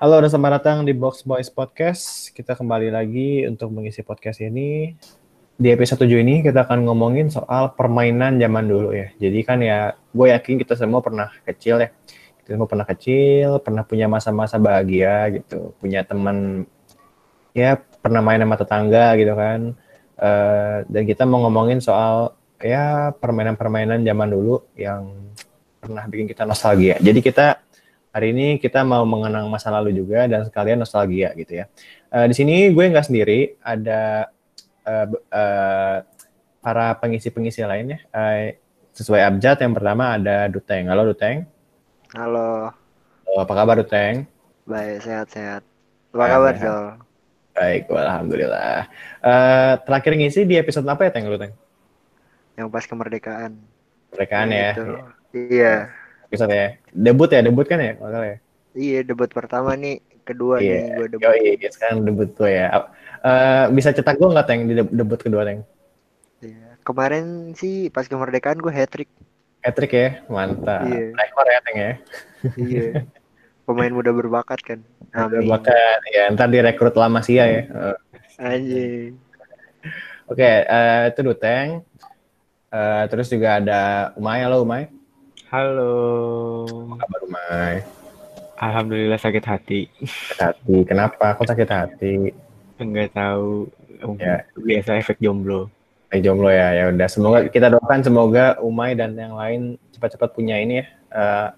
Halo dan selamat datang di Box Boys Podcast. Kita kembali lagi untuk mengisi podcast ini. Di episode 7 ini kita akan ngomongin soal permainan zaman dulu ya. Jadi kan ya, gue yakin kita semua pernah kecil ya. Kita semua pernah kecil, pernah punya masa-masa bahagia gitu. Punya teman, ya pernah main sama tetangga gitu kan. Uh, dan kita mau ngomongin soal ya permainan-permainan zaman dulu yang pernah bikin kita nostalgia. Jadi kita Hari ini kita mau mengenang masa lalu juga dan sekalian nostalgia gitu ya. Uh, di sini gue nggak sendiri, ada uh, uh, para pengisi-pengisi lainnya. Uh, sesuai abjad yang pertama ada Duteng. Halo Duteng. Halo. Halo apa kabar Duteng? Baik, sehat-sehat. Apa kabar, Jol? Baik, alhamdulillah. Uh, terakhir ngisi di episode apa ya, Teng, lu, Teng? Yang pas kemerdekaan. Kemerdekaan ya. Iya episode ya. Debut ya, debut kan ya kalau ya. Iya, debut pertama nih, kedua iya. nih gue debut. Oh iya, sekarang debut gue ya. Uh, bisa cetak gue nggak Teng di debut kedua Teng? Iya. Kemarin sih pas kemerdekaan gue hat trick. Hat trick ya, mantap. Iya. Rekor ya Teng ya. iya. Pemain muda berbakat kan. Amin. Berbakat ya, ntar direkrut lama sih ya. Uh. Anjing. Oke, okay, uh, itu Duteng. Uh, terus juga ada Umay, halo Umay. Halo. Apa kabar, Umay? Alhamdulillah sakit hati. Sakit hati. Kenapa? Kok sakit hati? Enggak tahu. Ya. Biasa efek jomblo. Efek jomblo ya. Ya udah. Semoga kita doakan semoga Umay dan yang lain cepat-cepat punya ini ya. Uh,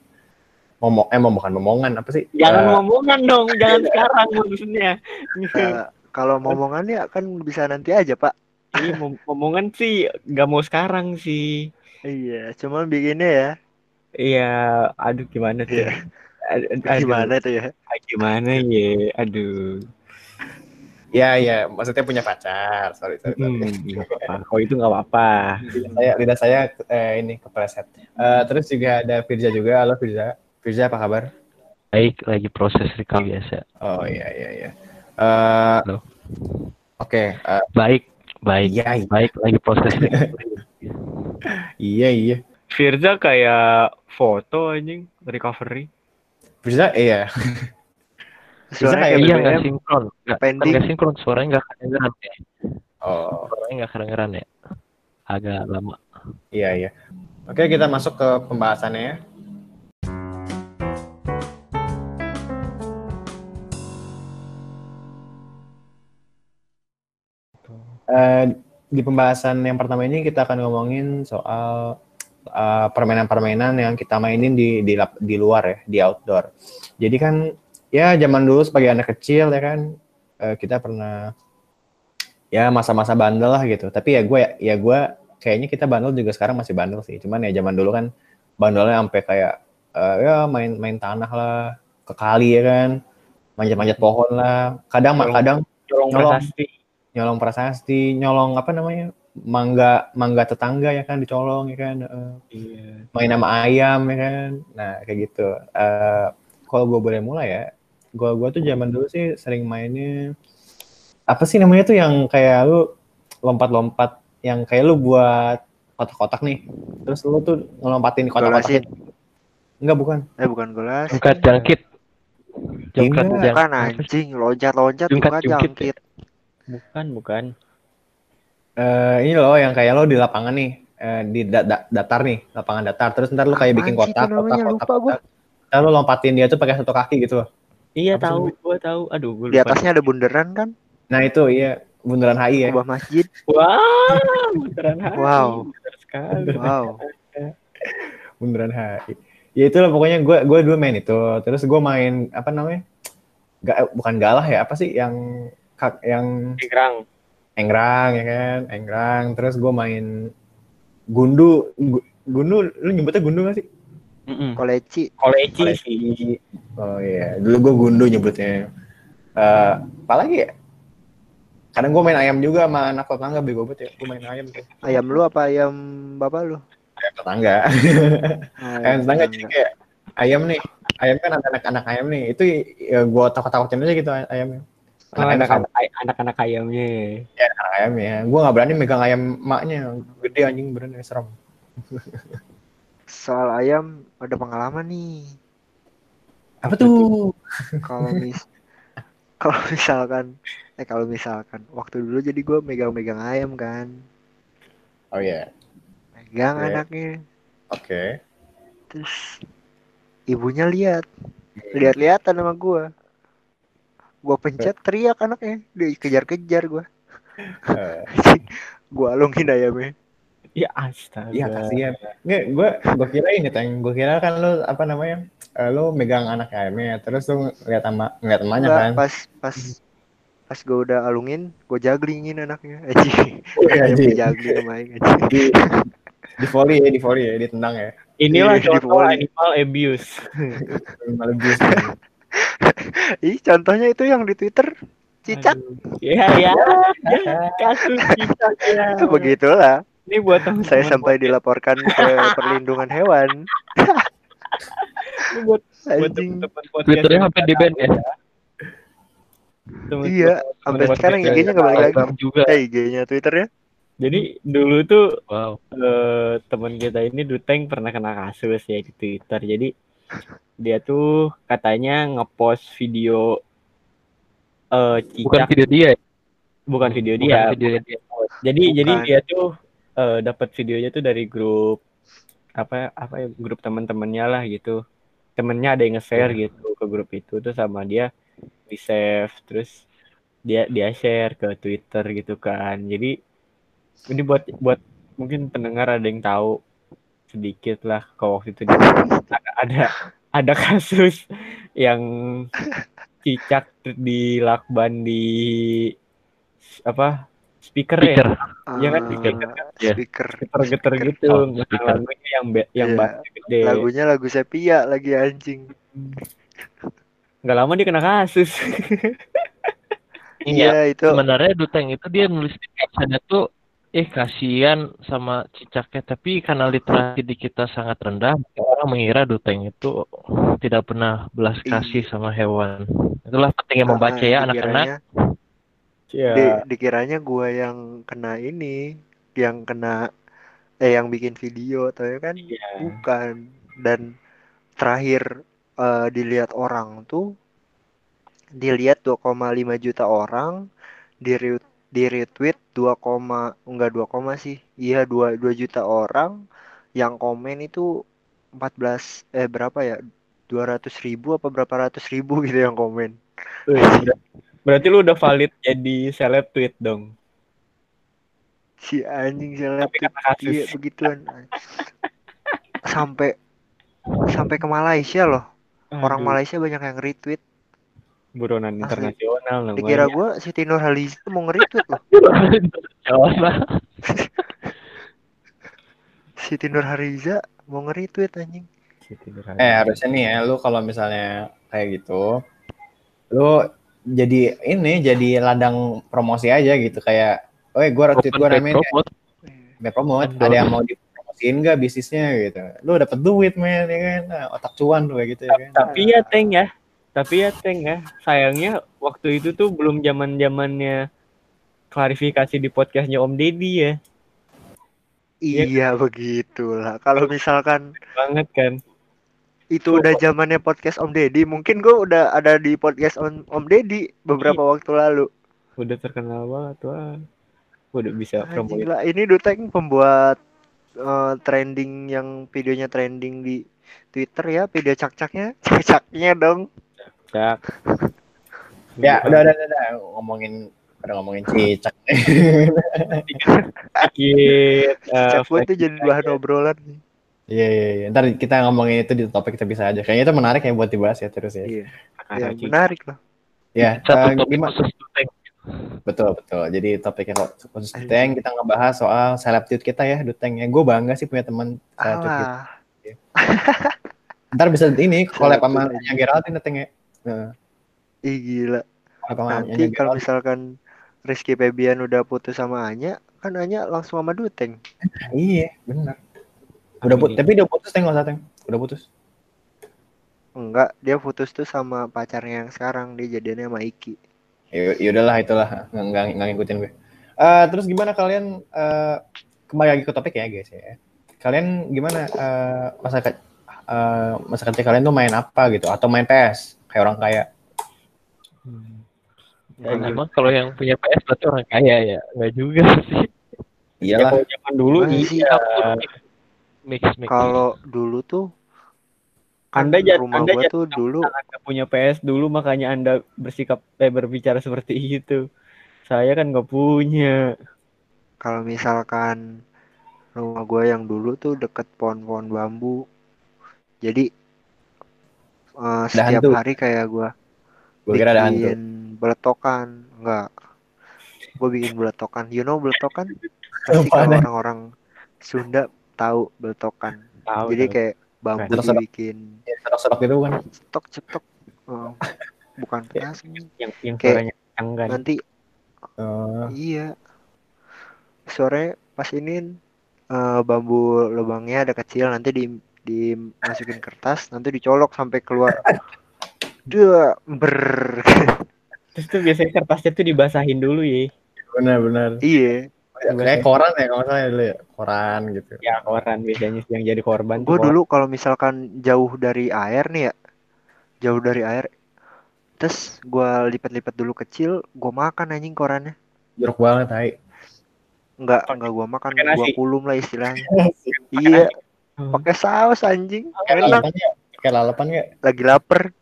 momok eh mau bukan momongan apa sih? Jangan uh, momongan dong, jangan sekarang maksudnya. Uh, kalau momongan ya kan bisa nanti aja, Pak. Iya, momongan sih nggak mau sekarang sih. Iya, cuma bikinnya ya Iya, aduh gimana tuh? Iya. Aduh, gimana tuh ya? Ah, gimana ya? Aduh. Ya, ya, maksudnya punya pacar. Sorry, sorry. Hmm, apa. Oh, itu nggak apa-apa. Lidah saya, lidah saya eh, ini kepreset. Uh, terus juga ada Firza juga. Halo Firza. Firza apa kabar? Baik, lagi proses recovery biasa. Oh iya iya iya. Uh, Halo. Oke. Okay, uh, eh, baik, baik. Iya, iya. Baik, lagi proses iya iya. Firza kayak foto anjing recovery. Firza iya. Suaranya kayak iya nggak sinkron, nggak nggak sinkron, suaranya nggak kedengeran ya. Oh, suaranya nggak kedengeran ya. Agak lama. Iya iya. Oke kita masuk ke pembahasannya ya. Uh, di pembahasan yang pertama ini kita akan ngomongin soal eh, permainan-permainan yang kita mainin di, di di luar ya, di outdoor. Jadi kan ya zaman dulu sebagai anak kecil ya kan uh, kita pernah ya masa-masa bandel lah gitu. Tapi ya gue ya, ya gue kayaknya kita bandel juga sekarang masih bandel sih. Cuman ya zaman dulu kan bandelnya sampai kayak uh, ya main main tanah lah, ke kali ya kan, manjat-manjat pohon lah. Kadang nyolong, kadang nyolong, nyolong prasasti, nyolong prasasti, nyolong apa namanya? Mangga mangga tetangga ya kan dicolong ya kan uh, iya. main nama ayam ya kan. Nah kayak gitu. Uh, kalau gue boleh mulai ya gue gue tuh zaman dulu sih sering mainnya apa sih namanya tuh yang kayak lu lompat-lompat yang kayak lu buat kotak-kotak nih. Terus lu tuh ngelompatin kotak-kotak enggak bukan. Eh bukan gelas bukan jangkit. Jangkit. Bukan anjing. Loncat-loncat bukan jangkit. Bukan bukan uh, ini loh yang kayak lo di lapangan nih. Uh, di da da datar nih lapangan datar. Terus ntar lo kayak bikin kotak kotak kotak, kotak. ntar lo lompatin dia tuh pakai satu kaki gitu loh. Iya Apa tahu. gue tahu. Aduh gua di atasnya ada bundaran kan? Nah itu iya. Bundaran HI ya. Sebuah masjid. Wow bundaran HI wow. Sekali. Wow. Bundaran HI ya itu loh pokoknya gue gue dulu main itu. Terus gue main apa namanya? Gak, bukan galah ya apa sih? Yang yang Engrang ya kan, Engrang. Terus gue main Gundu. Gundu, lu nyebutnya Gundu gak sih? Mm -mm. Koleci. Koleci. Koleci. Oh iya, dulu gue Gundu nyebutnya. Uh, apalagi ya? Kadang gue main ayam juga sama anak tetangga bego banget ya. Gue main ayam tuh. Ayam lu apa ayam bapak lu? Ayam tetangga. ayam, ayam tetangga jadi kayak ayam nih. Ayam kan anak-anak ayam nih. Itu ya, gue takut-takutin aja gitu ayamnya. Anak-anak anak-anak ayamnya. Ya, anak ayamnya. Gue gak berani megang ayam maknya. Gede anjing berani serem. Soal ayam ada pengalaman nih. Apa tuh? Kalau mis kalau misalkan eh kalau misalkan waktu dulu jadi gue megang-megang ayam kan. Oh iya. Yeah. Megang okay. anaknya. Oke. Okay. Terus ibunya lihat. Lihat-lihatan sama gue. Gue pencet teriak anaknya. Dia kejar-kejar gue. Uh. gue alungin ayamnya. Ya astaga. Iya kasihan. Nggak, gue gue kira ini teng. Gue kira kan lo apa namanya? Uh, lo megang anak ayamnya, terus lo ngeliat sama ngeliat temannya kan? Pas pas pas gue udah alungin, gue jaglingin anaknya. Aji. Oh, Aji. jagling sama aja. Di, di volley ya, di volley ya, ditendang ya. Inilah contoh animal abuse. animal abuse. Ih, contohnya itu yang di Twitter cicak. Iya, iya. Kasus cicak ya. Begitulah. Ini buat teman Saya sampai dilaporkan ke perlindungan hewan. Ini buat buat teman-teman Twitternya sampai di ban ya. Temen iya, sampai sekarang IG-nya nggak balik lagi. Juga. Eh, IG-nya Twitter ya. Jadi dulu tuh wow. uh, teman kita ini Duteng pernah kena kasus ya di Twitter. Jadi dia tuh katanya ngepost video uh, cicak. Bukan video dia. Ya? Bukan video Bukan dia. Video dia. Jadi Bukan. jadi dia tuh uh, dapat videonya tuh dari grup apa apa ya grup teman-temannya lah gitu temennya ada yang nge-share iya. gitu ke grup itu tuh sama dia di save terus dia dia share ke Twitter gitu kan jadi ini buat buat mungkin pendengar ada yang tahu sedikit lah kalau waktu itu ada ada ada kasus yang cicak di lakban di apa speaker, speaker. ya Iya kan? Speaker kan? yeah. speaker. Geter-geter gitu. Oh, lagunya yang be yang yeah. gede. Lagunya lagu sepia lagi anjing. Nggak lama dia kena kasus. Iya, iya itu sebenarnya Duteng itu dia nulis di captionnya tuh eh kasihan sama cicaknya. Tapi karena literasi di kita sangat rendah orang mengira Duteng itu tidak pernah belas kasih sama hewan. Itulah pentingnya membaca ya anak-anak. yeah. di, dikiranya gue yang kena ini yang kena eh yang bikin video tapi kan yeah. bukan. Dan terakhir uh, dilihat orang tuh dilihat 2,5 juta orang di di retweet 2, enggak 2, sih iya 2 2 juta orang yang komen itu 14 eh berapa ya 200 ribu apa berapa ratus ribu gitu yang komen Berarti lu udah valid jadi seleb tweet dong. Si anjing seleb tweet. Iya begituan. sampai sampai ke Malaysia loh. Aduh. Orang Malaysia banyak yang retweet. Buronan internasional namanya. Dikira gue Siti Nurhaliza mau nge-retweet loh. Siti Nurhaliza mau nge-retweet anjing. Eh harusnya nih ya lu kalau misalnya kayak gitu lu jadi ini jadi ladang promosi aja gitu kayak oh gue retweet gue rame promote. Ya. promote ada yang mau dipromosiin gak bisnisnya gitu lu dapet duit men ya kan nah, otak cuan tuh gitu ya kan tapi ya teng ya tapi ya teng ya sayangnya waktu itu tuh belum zaman zamannya klarifikasi di podcastnya Om Deddy ya. Iya ya, begitulah. Kalau misalkan banget kan. itu udah zamannya podcast Om Deddy mungkin gue udah ada di podcast Om Om Deddy beberapa Iyi. waktu lalu. Udah terkenal banget wah. Udah bisa promo ini Duteng pembuat uh, trending yang videonya trending di Twitter ya video cak-caknya. Cak-caknya dong cak ya udah udah udah ngomongin udah ngomongin cicak Cicak uh, itu jadi bahan obrolan nih Iya, iya, iya. Ntar kita ngomongin itu di topik kita bisa aja. Kayaknya itu menarik ya buat dibahas ya terus ya. Iya, ya, menarik loh. Ya, uh, gimana? Betul, betul. Jadi topiknya khusus Duteng, kita ngebahas soal seleb kita ya, Duteng ya. Gue bangga sih punya teman seleb gitu. Ya. Ntar bisa ini collab sama Anya Geraldine Duteng ya. Nah. Ih gila. Nanti kalau misalkan Rizky Febian udah putus sama Anya, kan Anya langsung sama Duteng. iya, benar. Udah put tapi dia putus tengok usah Udah putus. Enggak, dia putus tuh sama pacarnya yang sekarang dia jadinya sama Iki. Ya, ya udahlah itulah nggak nggak ngikutin gue. Uh, terus gimana kalian uh, kembali lagi ke topik ya guys ya. Kalian gimana uh, masa ke uh, masa kecil kalian tuh main apa gitu atau main PS kayak orang kaya. Hmm. ya, memang kalau yang punya PS berarti orang kaya ya? Nggak juga sih. Iyalah. Ya, zaman dulu iya. mix, mix. kalau dulu tuh anda kan rumah anda gua tuh dulu anda punya PS dulu makanya anda bersikap eh, berbicara seperti itu. Saya kan nggak punya. Kalau misalkan rumah gue yang dulu tuh deket pohon-pohon bambu. Jadi uh, setiap hantu. hari kayak gue bikin hantu. beletokan. Enggak. Gue bikin beletokan. You know beletokan? Pasti kalau orang-orang Sunda tahu beletokan. Tahu, jadi tahu. kayak bambu serok dibikin. Ya, serok-serok itu kan cetok cetok. Oh, bukan keras yang yang kayak nanti uh. iya. Sore pas ini uh, bambu lubangnya ada kecil nanti di dimasukin kertas nanti dicolok sampai keluar. Dua ber. Terus tuh biasanya kertasnya tuh dibasahin dulu ya benar-benar iya. Kayak koran ya kalau misalnya dulu ya. Koran gitu. Ya koran biasanya yang jadi korban gue dulu kalau misalkan jauh dari air nih ya jauh dari air terus gue lipat-lipat dulu kecil gue makan anjing korannya. Jeruk banget hai Enggak, enggak gua makan, gua kulum lah istilahnya. iya. Pakai saus anjing. Enak. Pakai lalapan ya? Lagi lapar.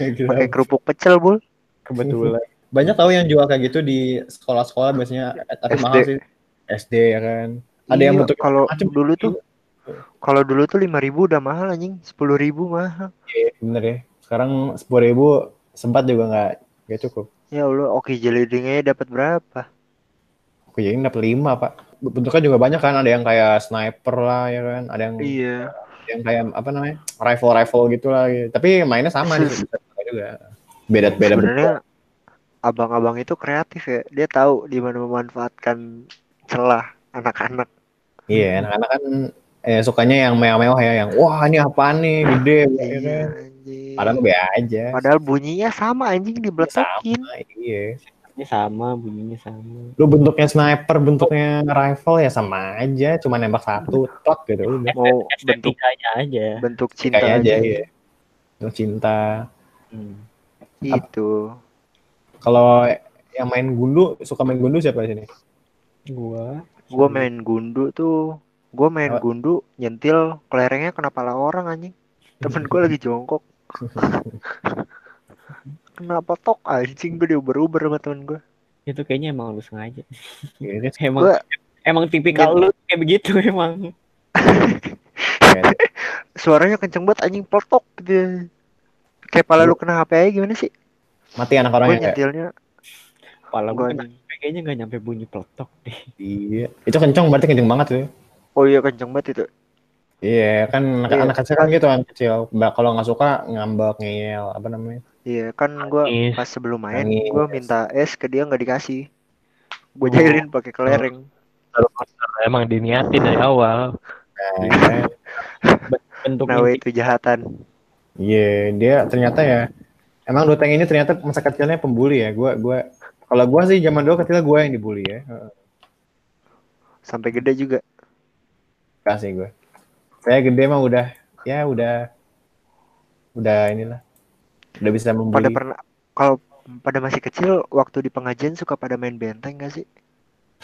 Pakai kerupuk pecel, Bul. Kebetulan. Banyak tahu yang jual kayak gitu di sekolah-sekolah biasanya eh, tapi SD. mahal sih. SD ya kan. Ada iya, yang bentuk kalau dulu tuh kalau dulu tuh lima ribu udah mahal anjing, sepuluh ribu mahal. Iya bener ya. Sekarang sepuluh ribu sempat juga nggak nggak cukup. Ya Allah, oke jelidingnya dapat berapa? Kujing dapat lima pak. Bentuknya juga banyak kan. Ada yang kayak sniper lah ya kan. Ada yang iya. Yang kayak apa namanya rifle rifle gitu lah. Gitu. Tapi mainnya sama sih juga. Beda beda. Sebenarnya abang-abang itu kreatif ya. Dia tahu di mana memanfaatkan celah anak-anak. Iya, anak-anak kan eh, sukanya yang mewah-mewah ya, yang wah ini apa nih gede, ya iya, kan? Padahal biasa aja. Padahal bunyinya sama anjing dibeletakin. Sama, iya bentuknya sama bunyinya sama. Lu bentuknya sniper bentuknya rifle ya sama aja. Cuma nembak satu tok gitu udah. Mau bentuk aja. bentuk cinta aja, aja. ya bentuk cinta. Hmm. itu kalau yang main gundu suka main gundu siapa di sini? Gua. Gua main gundu tuh gua main oh. gundu nyentil kelerengnya kena pala orang anjing? Temen gua lagi jongkok kenapa tok? Anjing gue diuber-uber sama temen gue itu kayaknya emang lu sengaja. Ya, emang gua... emang tipikal lu kayak begitu emang. Suaranya kenceng banget anjing peletok gitu kayak pala lu kena HP aja gimana sih? Mati anak orangnya gue nyetilnya pala gue kena kayaknya gak nyampe bunyi peletok deh. Iya. Itu kenceng berarti kenceng banget tuh oh iya kenceng banget itu. Iya kan anak-anak iya. kecil kan gitu kan kecil. Kalau nggak suka ngambek ngeyel apa namanya? Iya kan gue pas sebelum main gue minta es ke dia nggak dikasih. Gue jahilin pakai kelereng. Emang diniatin dari awal. Nah, bentuk nah, itu jahatan. Iya dia ternyata ya emang Doteng ini ternyata masa kecilnya pembuli ya. Gue gue kalau gue sih zaman dulu kecil gue yang dibully ya. Sampai gede juga. Kasih gue. Saya gede mah udah ya udah udah inilah Udah bisa membeli. Pada pernah kalau pada masih kecil waktu di pengajian suka pada main benteng gak sih?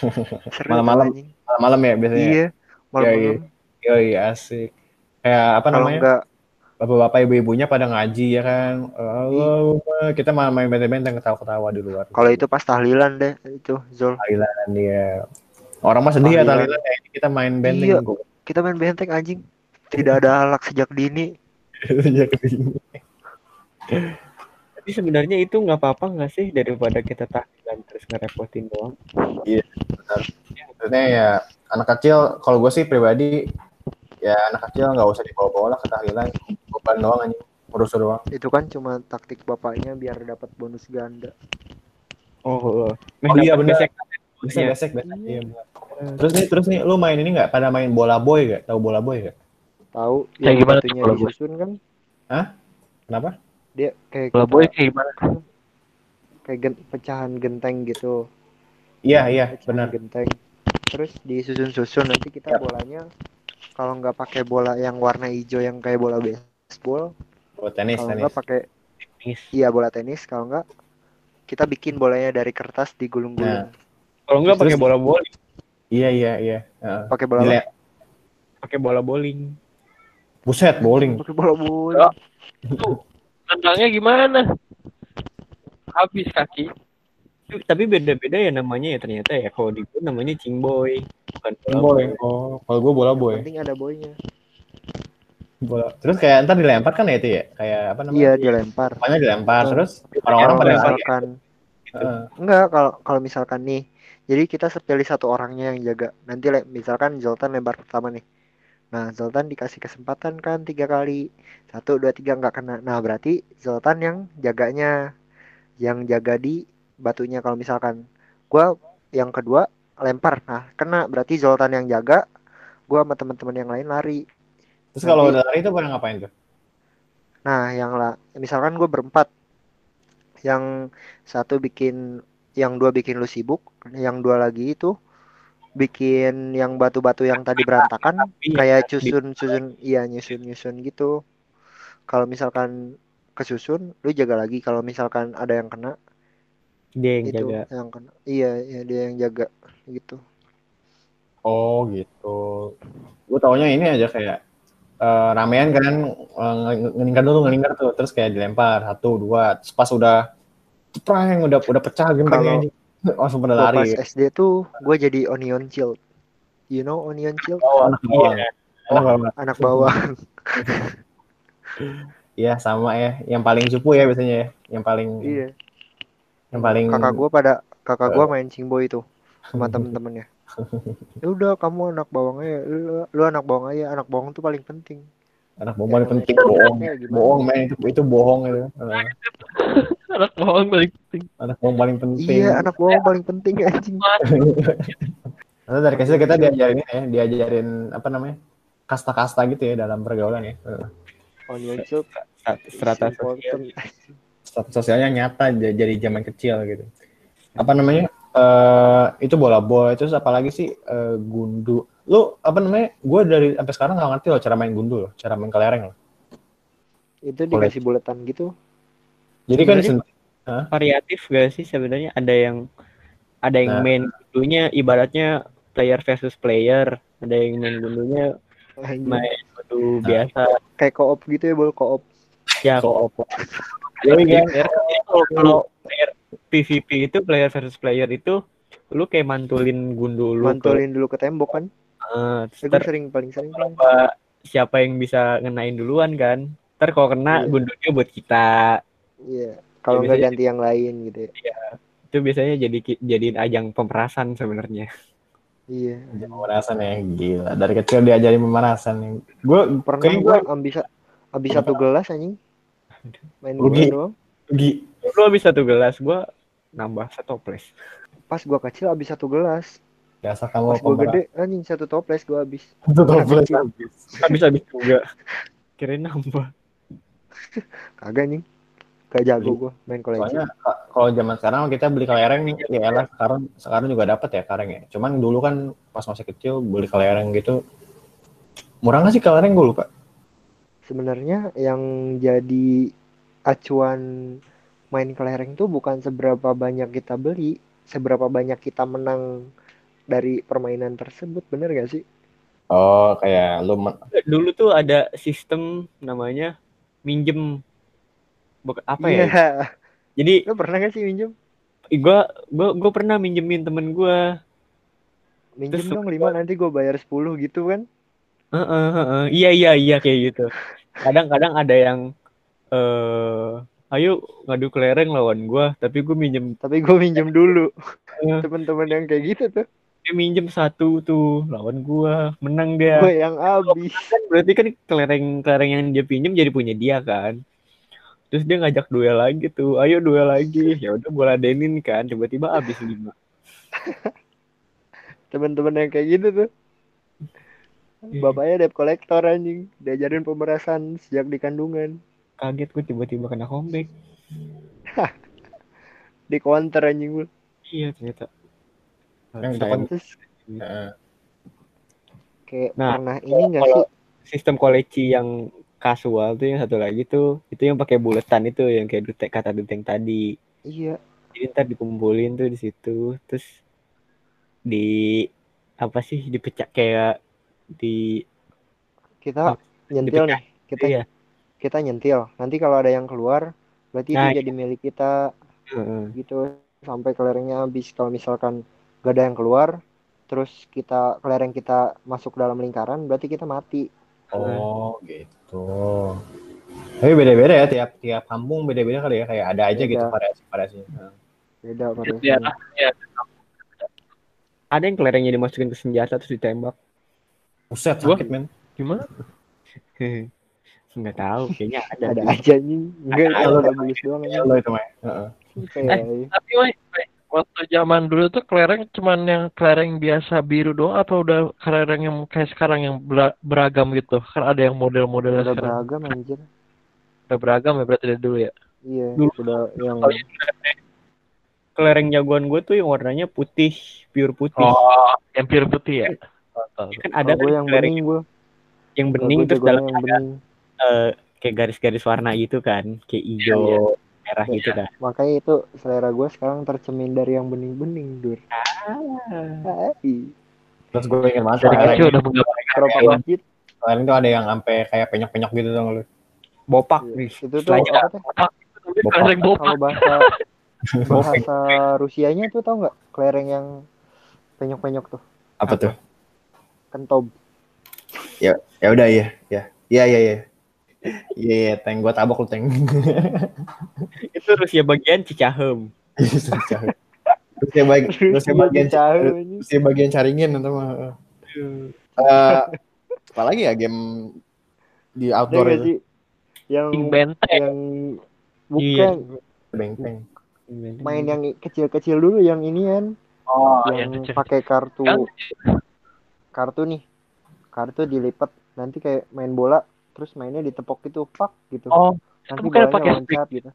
Malam-malam. Malam-malam ya biasanya. Iya. Malam-malam. Iya, iya asik. Kayak apa Kalo namanya? Enggak, Bapak-bapak ibu-ibunya pada ngaji ya kan. Oh, kita main main benteng-benteng ketawa-ketawa di luar. Kalau itu pas tahlilan deh itu Zul. Tahlilan dia. Orang mah sedih ya tahlilan ya. Kita main benteng. Iya, kita main benteng anjing. Tidak ada alak sejak dini. sejak dini. Tapi sebenarnya itu nggak apa-apa nggak sih daripada kita tahlilan terus ngerepotin doang. Iya benar. Maksudnya ya anak kecil kalau gue sih pribadi ya anak kecil nggak usah dibawa-bawa lah ke tahlilan beban doang aja urus doang. Itu kan cuma taktik bapaknya biar dapat bonus ganda. Oh, oh. oh iya benar. Besek, besek, besek. Iya. iya terus nih, terus nih, lu main ini nggak? Pada main bola boy gak? Tahu bola boy gak? Tahu. Kayak gimana? Bola kan? Hah? Kenapa? Dia kayak kalau boy kayak gimana? Kayak gen pecahan genteng gitu. Iya iya benar. genteng. Terus disusun-susun nanti kita yep. bolanya kalau nggak pakai bola yang warna hijau yang kayak bola baseball bola tenis kalau tenis. nggak pakai iya bola tenis. Kalau nggak kita bikin bolanya dari kertas digulung-gulung Nah. Kalau enggak pakai bola bowling, iya iya iya. Heeh. pakai bola pakai bola bowling. buset bowling. Pakai bola Ya. Tendangnya gimana? Habis kaki. Tapi beda-beda ya namanya ya ternyata ya. Kalau di gue namanya cingboy, bukan bola boy. oh. Kalau gue bola boy. Penting ada boynya. Bola. Terus kayak ntar dilempar kan ya itu ya? Kayak apa namanya? Iya dilempar. Pokoknya dilempar Hmm. terus orang-orang kalau pada misalkan Heeh. enggak kalau kalau misalkan nih jadi kita pilih satu orangnya yang jaga. Nanti le- misalkan Zoltan lempar pertama nih nah Zoltan dikasih kesempatan kan tiga kali. Satu dua tiga nggak kena. Nah berarti Zoltan yang jaganya yang jaga di batunya kalau misalkan. Gua yang kedua lempar. Nah kena. Berarti Zoltan yang jaga gua sama teman-teman yang lain lari. Terus kalau udah lari itu pada ngapain tuh? Nah, yang lah, misalkan gue berempat, yang satu bikin, yang dua bikin lu sibuk, yang dua lagi itu bikin yang batu-batu yang tadi berantakan, Iya, kayak di- susun-susun, iya nyusun-nyusun gitu. Kalau misalkan kesusun, lu jaga lagi. Kalau misalkan ada yang kena, dia yang itu jaga. yang kena. Iya, iya dia yang jaga gitu. oh gitu gue taunya ini aja kayak eh, ramean kan nge- ngelingkar dulu ngelingkar tuh terus kayak dilempar satu dua terus pas udah prang udah udah pecah Kalau- aja langsung pada lari. pas SD tuh, gue jadi onion child. You know onion child? oh, anak bawang Iya. anak bawang Anak bawah. Iya sama ya. Yang paling cupu ya biasanya ya. Yang paling iya. yang paling kakak gua pada kakak gua main cingboy itu sama temen-temennya. Ya udah kamu anak bawang aja. Lu, lu anak bawang aja. Anak bawang tuh paling penting. Anak bawang paling Ya, penting namanya bohong. Bohong men. Itu itu bohong itu Eh, Anak bohong paling penting. anak bawang paling penting iya anak bawang paling penting anjing Terus dari kecil kita diajarin ya, diajarin apa namanya kasta-kasta gitu ya dalam pergaulan ya. Eh, onion child Strata sosial. Status sosialnya nyata j- dari zaman kecil gitu. Apa namanya? eh itu bola boy terus apalagi sih eh, gundu. Lu apa namanya? Gue dari sampai sekarang nggak ngerti loh cara main gundu loh, cara main kelereng loh. itu dikasih buletan gitu Jadi kan Sebenarnya- sen- Variatif gak sih sebenarnya ada yang ada yang Nah. main gundunya ibaratnya player versus player, ada yang main gundunya main gundu Nah. biasa. kayak koop gitu ya bol koop Ya Co-op. kok Yoi, kan? kalau kalau player PVP itu player versus player itu lu kayak mantulin gundu lu mantulin dulu ke tembok kan ke eh, ya, gue ntar sering paling sering kan lomba siapa yang bisa ngenain duluan kan ntar kalau kena Iya. gundunya buat kita iya kalau nggak ganti yang lain gitu ya. Itu biasanya jadi jadiin ajang pemerasan sebenarnya. Iya. Pemanasan ya, gila. Dari kecil diajarin pemanasan nih. Gue pernah gua ambis habis satu gelas anjing. Main Rugi. doang. Rugi. lu habis satu gelas gua nambah satu toples. Pas gua kecil habis satu gelas. Dasar kamu pas pemana- gede anjing satu toples gua habis. Itu toples habis. habis. Habis juga. Kirain nambah. Kagak nih gak jago gua main koleksi Soalnya ka- kalau zaman sekarang kita beli kelereng nih, ya elah sekarang sekarang juga dapat ya kelereng ya. Cuman dulu kan pas masih kecil beli kelereng gitu murah nggak sih kelereng gue lupa. sebenarnya yang jadi acuan main kelereng tuh bukan seberapa banyak kita beli seberapa banyak kita menang dari permainan tersebut bener gak sih Oh kayak lu dulu tuh ada sistem namanya minjem Buk- apa ya? Iya. jadi lu pernah gak sih minjem? Gua gua gua pernah minjemin temen gua. Minjem Terus dong lima nanti gua bayar 10 gitu kan? Heeh, heeh. iya iya iya kayak gitu. Kadang-kadang ada yang eh ayo ngadu kelereng lawan gua tapi gua minjem tapi gua minjem dulu. Iya. teman-teman yang kayak gitu tuh. Dia minjem satu tuh lawan gua. Menang dia. Gua yang habis kan berarti kan kelereng kelereng yang dia pinjem jadi punya dia kan terus dia ngajak duel lagi tuh. Ayo duel lagi. Ya udah gue ladenin kan. Tiba-tiba habis lima. Teman-teman yang kayak gitu tuh. Iya. bapaknya debt collector anjing. Diajarin pemerasan sejak di kandungan. Kaget gue tiba-tiba kena comeback. Di counter anjing gua. Iya ternyata. Yang terus kayak nah, pernah ini enggak sih? sistem koleksi yang kasual tuh yang satu lagi tuh itu yang pakai buletan itu yang kayak dutek kata duteng tadi. Iya. Jadi ntar dikumpulin tuh di situ terus di apa sih dipecah kayak di kita nyentil nih kita iya. kita nyentil. Nanti kalau ada yang keluar berarti nah, itu iya. jadi milik kita. Uh. gitu sampai kelerengnya habis. Kalau misalkan gak ada yang keluar terus kita kelereng kita masuk dalam lingkaran berarti kita mati Oh gitu. Tapi beda-beda ya tiap tiap kampung beda-beda kali ya kayak ada aja gitu beda. gitu variasi variasinya. Beda variasinya. Ya, ya. Ada yang kelerengnya dimasukin ke senjata terus ditembak. Buset sakit men. Gimana? Enggak tahu, kayaknya ada. Ada aja nih. Enggak kalau udah bagus doang. Lo itu mah. Heeh. Eh, tapi waktu zaman dulu tuh kelereng cuman yang kelereng biasa biru doang atau udah kelereng yang kayak sekarang yang beragam gitu? Kan ada yang model-modelnya udah sekarang. beragam anjir. Udah beragam ya berarti dari dulu ya? Iya dulu. sudah yang iya. kelereng jagoan gue tuh yang warnanya putih pure putih. Oh yang pure putih ya? Kan ada oh, yang bening gue yang bening terus dalam ada uh, kayak garis-garis warna gitu kan kayak hijau iya merah ya, gitu kan makanya itu selera gue sekarang tercemin dari yang bening-bening dur. Ah. terus gue ingin masuk dari kecil udah berapa wajib kemarin tuh ada yang sampai kayak penyok-penyok gitu dong lu? Bopak. Ya, itu tuh apa tuh? Bopak. kalau bahasa bahasa Rusianya tuh tau nggak? Kelereng yang penyok-penyok tuh. Apa tuh? Kentob. Ya ya udah ya ya ya ya ya Iya, yeah, tank gua tabok lu tank. itu Rusia bagian Cicahem. Cicahem. Rusia bagian Rusia bagian Rusia bagian caringin atau mah. Uh, apalagi ya game di outdoor itu? Yang benteng. Yang bukan iya. benteng. Main yang kecil-kecil dulu yang ini kan. Oh, yang, yang pakai kartu. Kartu nih. Kartu dilipat nanti kayak main bola terus mainnya ditepok gitu pak gitu. Oh nanti bukan pakai loncat stick. gitu.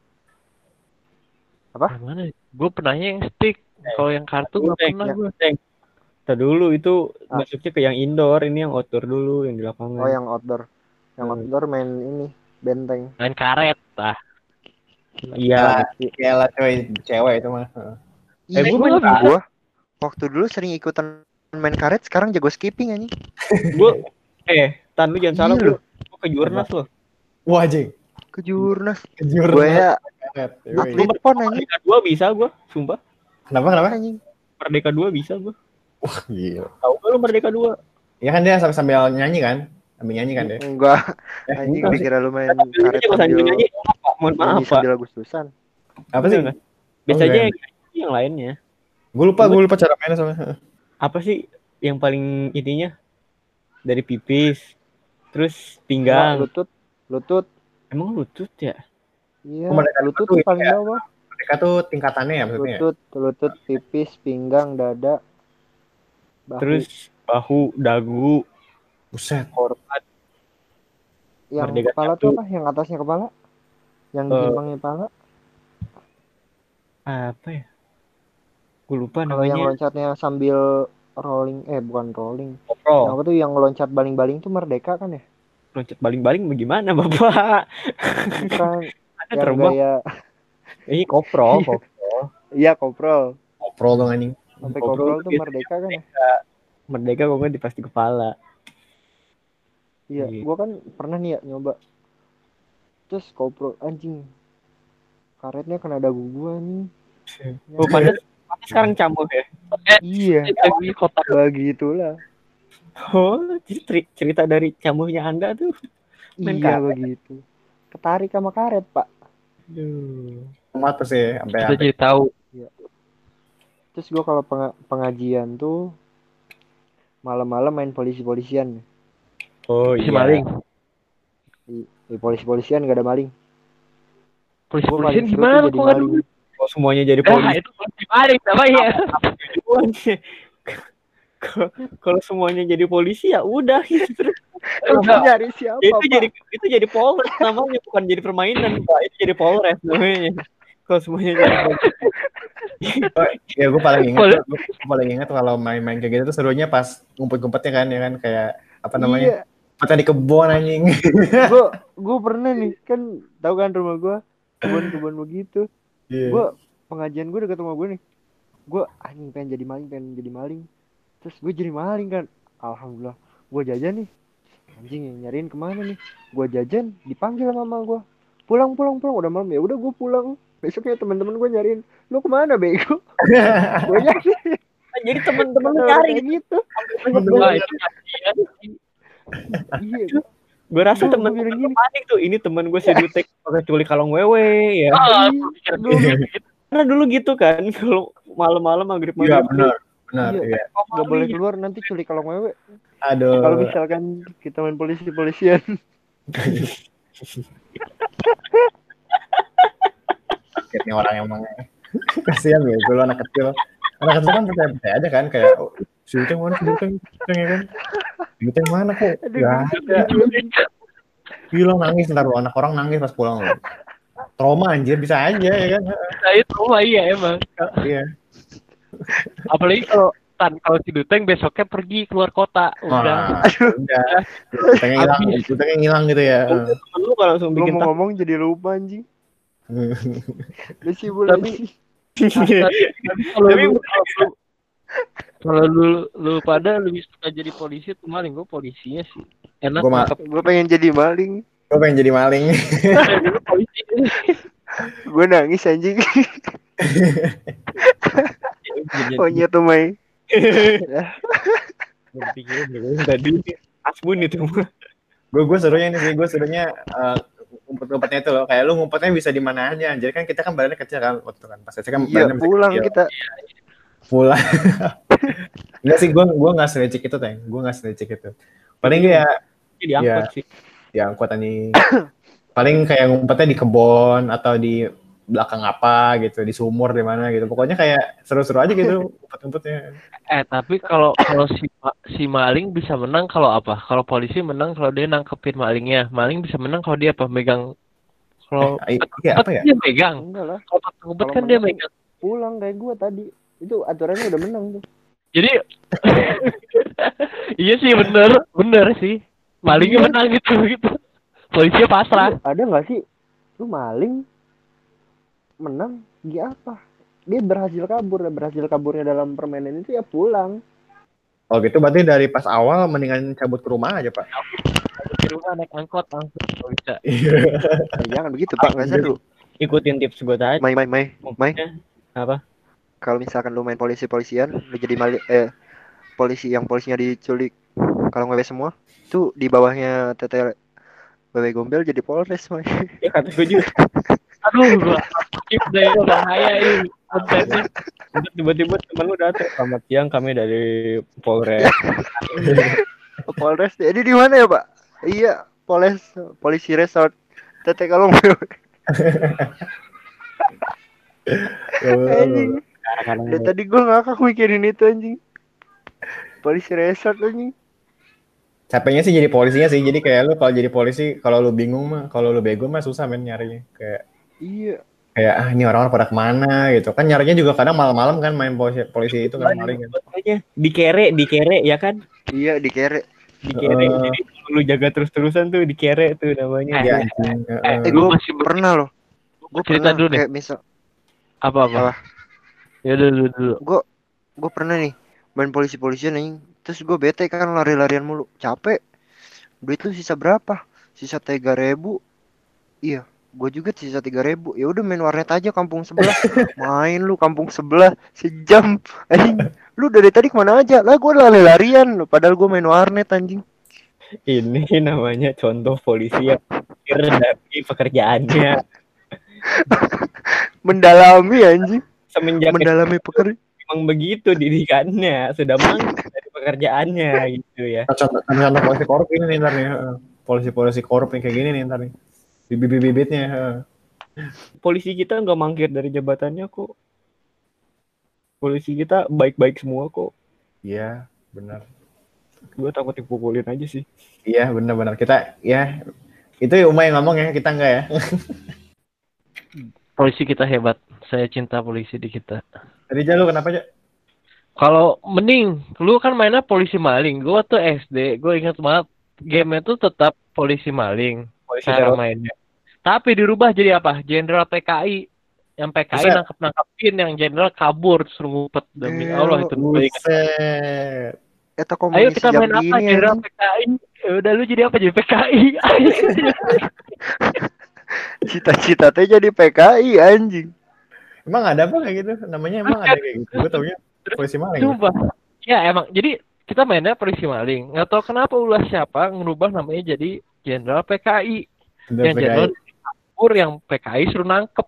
Apa? Mana? Gue pernah yang stick. Kalau yang kartu nggak pernah gue kita dulu itu ah. masuknya ke yang indoor ini yang outdoor dulu yang di lapangan. Oh yang outdoor. Yang hmm. outdoor main ini benteng. Main karet ah. Iya. Kayak cewek cewek itu mah. Eh, gue main gue waktu dulu sering ikutan main karet sekarang jago skipping aja gue eh tan lu jangan salah lu ke jurnas loh. Wah, Jeng. Ke jurnas. Ke jurnas. Gue ya atlet pon anjing. Merdeka 2 bisa gue, sumpah. Kenapa kenapa anjing? Merdeka 2 bisa gue. Wah, gila. Tahu gak lu Merdeka 2? Ya kan dia sambil, sambil nyanyi kan? Sambil nyanyi kan dia? Enggak. Eh, anjing dikira lu main karet sambil nyanyi. Mohon maaf, Pak. Sambil Agustusan. Apa sih? Biasanya yang lainnya. Gue lupa, gue lupa cara mainnya sama. Apa sih yang paling intinya? Dari pipis, Terus pinggang. lutut, lutut. Emang lutut ya? Iya. Oh, lutut tuh paling ya. bawah. Mereka tuh tingkatannya ya maksudnya. Lutut, lutut, pipis, pinggang, dada. Bahu. Terus bahu, dagu. Buset. Korpat. Yang Merdeka kepala tuh apa? Yang atasnya kepala? Yang uh, gimbangnya kepala? Apa ya? Gue lupa Kalau yang loncatnya sambil rolling eh bukan rolling. Oh. yang apa tuh yang loncat baling-baling tuh merdeka kan ya? Loncat baling-baling bagaimana bapak? Bukan. Ada terbang. gaya... ini kopro iya. kopro kopro dong anjing. Sampai kopro, tuh merdeka kan ya? Merdeka. Kok nggak di pasti kepala. Iya gua kan pernah nih ya nyoba. Terus kopro anjing. Karetnya kena dagu gua nih. Oh padahal sekarang campur ya? Eh, iya. lagi kotak lagi itulah oh jadi cerita dari campurnya anda tuh main iya karet. begitu. Ketarik sama karet pak. Duh. mata sih sampai kita jadi tahu. Ya. terus gua kalau peng pengajian tuh malam-malam main polisi-polisian. Oh iya. maling. Di, di polisi-polisian gak ada maling. Polisi-polisian gimana kok kalau semuanya jadi polisi. Nah, itu balik apa ya? Kalau semuanya jadi polisi ya udah gitu. Udah nyari siapa? Itu Pak? jadi itu jadi Polres namanya bukan jadi permainan, Pak. Itu jadi Polres namanya. Kalau semuanya jadi polisi. ya gue paling ingat gue paling ingat kalau main-main kayak gitu tuh serunya pas ngumpet-ngumpetnya kan ya kan kayak apa namanya iya. Mata di kebun anjing gue gue pernah nih kan tahu kan rumah gue kebun-kebun begitu yeah. gue pengajian gue dekat rumah gue nih. Gue anjing pengen jadi maling pengen jadi maling. Terus gue jadi maling kan. Alhamdulillah. Gue jajan nih. Anjing yang nyariin ke mana nih? Gue jajan dipanggil sama mama gue pulang pulang pulang. Udah malam ya udah gue pulang. Besoknya teman-teman gue nyariin lu ke mana bego? Gue nyari. Jadi teman-teman nyari. Gitu. Iya gue rasa temen gue gini. panik tuh ini temen gue si Dutek pakai culik kalong wewe ya. Ah, karena dulu gitu kan kalau malam-malam maghrib maghrib. iya benar benar iya. iya. Gak boleh keluar nanti culik kalong wewe. Aduh. Kalau misalkan kita main polisi polisian Akhirnya orang emang kasihan ya kalau anak kecil. Anak kecil kan percaya percaya aja kan kayak si Uteng mana si Uteng ya kan? Si Uteng mana kok? Ya. bilang nangis ntar anak orang nangis pas pulang loh trauma anjir bisa aja ya kan? Saya trauma iya emang. Iya. Apalagi kalau kan kalau si Duteng besoknya pergi keluar kota udah. Ah, udah. Dutengnya hilang Dutengnya hilang gitu ya. Lu kalau langsung bikin ngomong jadi lupa anjing. Lu sih tapi kalau kalau lu lu pada lebih suka jadi polisi tuh maling. Gue polisinya sih. Enak. Gue gue pengen jadi maling. Gue pengen jadi maling. Gue nangis anjing. Oh iya tuh Mai tadi. Asbun itu. Gue gue serunya ini sih. Gue serunya uh, ngumpet-ngumpetnya itu loh. Kayak lu ngumpetnya bisa di mana aja. Jadi kan kita kan badannya kecil kan waktu kan. Pas saya kan iya, pulang kecil. kita pulang enggak sih gue gue nggak selecik itu teng. Gue nggak selecik itu. Paling ya diangkut ya, sih. diangkut ini paling kayak ngumpetnya di kebun atau di belakang apa gitu di sumur di mana gitu. Pokoknya kayak seru-seru aja gitu umpet-umpetnya eh tapi kalau kalau si si maling bisa menang kalau apa? Kalau polisi menang kalau dia nangkepin malingnya. Maling bisa menang kalau dia apa? Megang. Kalau eh, iya, apa ya? Dia megang. Kalau ngumpet kan dia megang. pulang kayak gue tadi itu aturannya udah menang tuh. Jadi iya sih bener bener sih. Malingnya iya. menang gitu gitu. Polisi pasrah. Ada nggak sih? Lu maling menang dia apa? Dia berhasil kabur berhasil kaburnya dalam permainan itu ya pulang. Oh gitu. Berarti dari pas awal mendingan cabut ke rumah aja pak? Cabut ke rumah naik angkot langsung. Bisa. Iya. jangan begitu pak. Nggak seru. Ikutin tips gue tadi. Main main main main apa kalau misalkan lu main polisi polisian lu jadi mali eh polisi yang polisinya diculik kalau nggak semua tuh di bawahnya tete Bebe Gombel jadi Polres mah. Ya kata gue juga. Aduh, gua skip deh bahaya ini kontennya. Tiba-tiba temen lu datang. Selamat siang kami dari Polres. Polres. Jadi di mana ya, Pak? Iya, Polres Polisi Resort. Tete anjing. Dari tadi gue ngakak mikirin itu anjing. Polisi Resort anjing capeknya sih jadi polisinya sih jadi kayak lu kalau jadi polisi kalau lu bingung mah kalau lu bego mah susah men nyarinya kayak Iya. Kayak ah ini orang-orang pada ke mana gitu kan nyarinya juga kadang malam-malam kan main polisi, polisi itu kan maling kan. Dikere, dikere ya kan? Iya dikere. Dikere. Uh, Jadi lu jaga terus-terusan tuh dikere tuh namanya. Iya. Eh, uh, eh, gue masih pernah loh. Gue cerita dulu deh. misal apa apa? Ya dulu dulu. Gue gue pernah nih main polisi-polisian nih. Terus gue bete kan lari-larian mulu, capek. Duit lu sisa berapa? Sisa tiga ribu. Iya, gue juga sisa tiga ribu ya udah main warnet aja kampung sebelah main lu kampung sebelah sejam anjing lu dari tadi ke mana aja lah gue lari-larian padahal gue main warnet anjing ini namanya contoh polisi yang dari pekerjaannya mendalami anjing semenjak mendalami pekerjaan emang begitu didikannya sudah mang dari pekerjaannya gitu ya. Contoh, contoh polisi korup ini nih ntar nih polisi-polisi korup yang kayak gini nih ntar nih bibit-bibitnya polisi kita nggak mangkir dari jabatannya kok. Polisi kita baik-baik semua kok. Iya benar. Gue takut dipukulin aja sih. Iya benar-benar. Kita ya itu ya Uma yang ngomong ya kita enggak ya polisi kita hebat saya cinta polisi di kita tadi lu kenapa aja Kalau mending, lu kan mainnya polisi maling. Gua tuh SD, gue inget banget game itu tetap polisi maling. Polisi cara mainnya. Tapi dirubah jadi apa? Jenderal PKI. Yang PKI nangkep nangkepin, yang jenderal kabur suruh ngumpet demi Ew, Allah itu inget. Ayo kita main apa jenderal PKI? Ya udah lu jadi apa jadi PKI? Cita-cita teh jadi PKI anjing. Emang ada apa kayak gitu? Namanya emang ada kayak gitu. Gue taunya polisi maling. Coba. Ya emang. Jadi kita mainnya polisi maling. Nggak tahu kenapa ulah siapa ngerubah namanya jadi jenderal PKI. yang jenderal kabur yang PKI suruh nangkep.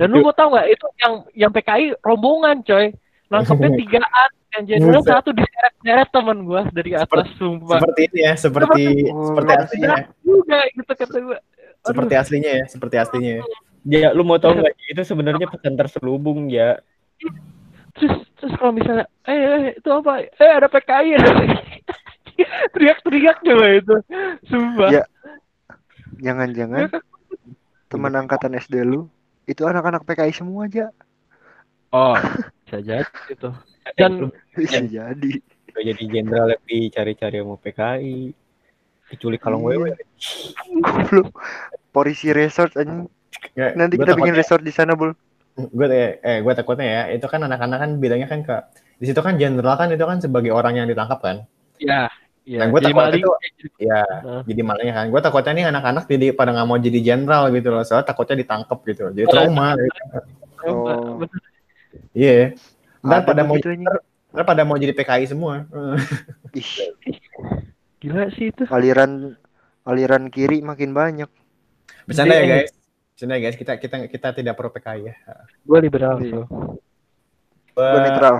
Dan lu mau tau nggak itu yang yang PKI rombongan coy. Nangkepnya tigaan yang jenderal satu diseret-seret teman gua dari atas seperti, sumpah. Seperti ini ya, seperti oh, seperti aslinya. Juga gitu kata gua. Seperti aslinya ya, seperti aslinya ya. Ya, lu mau tau nggak? Itu sebenarnya pesan terselubung ya. Terus, terus kalau misalnya, eh, eh itu apa? Eh ada PKI ya. Teriak-teriak coba itu, sumpah. Ya, jangan-jangan teman angkatan SD lu itu anak-anak PKI semua aja. Oh, bisa jadi itu. Dan bisa jadi. Jadi jenderal yang dicari-cari mau PKI. Diculik kalau gue. Goblok. Polisi resort anjing. Nggak, Nanti kita bikin resort di sana, Bul. Gue eh, eh gue takutnya ya, itu kan anak-anak kan bilangnya kan ke di situ kan jenderal kan itu kan sebagai orang yang ditangkap kan. Iya. Ya, Dan gue takutnya itu, ya, jadi malingnya kan. Gue takutnya nih anak-anak jadi pada nggak mau jadi jenderal gitu loh, soalnya takutnya ditangkap gitu, jadi trauma. gitu. Oh. Iya. Yeah. Ntar pada mau jadi, ntar pada mau jadi PKI semua. Gila sih itu. Aliran aliran kiri makin banyak. Bercanda ya guys. Sini guys, kita kita kita tidak pro PKI ya. Gue liberal. Iya. Gue netral.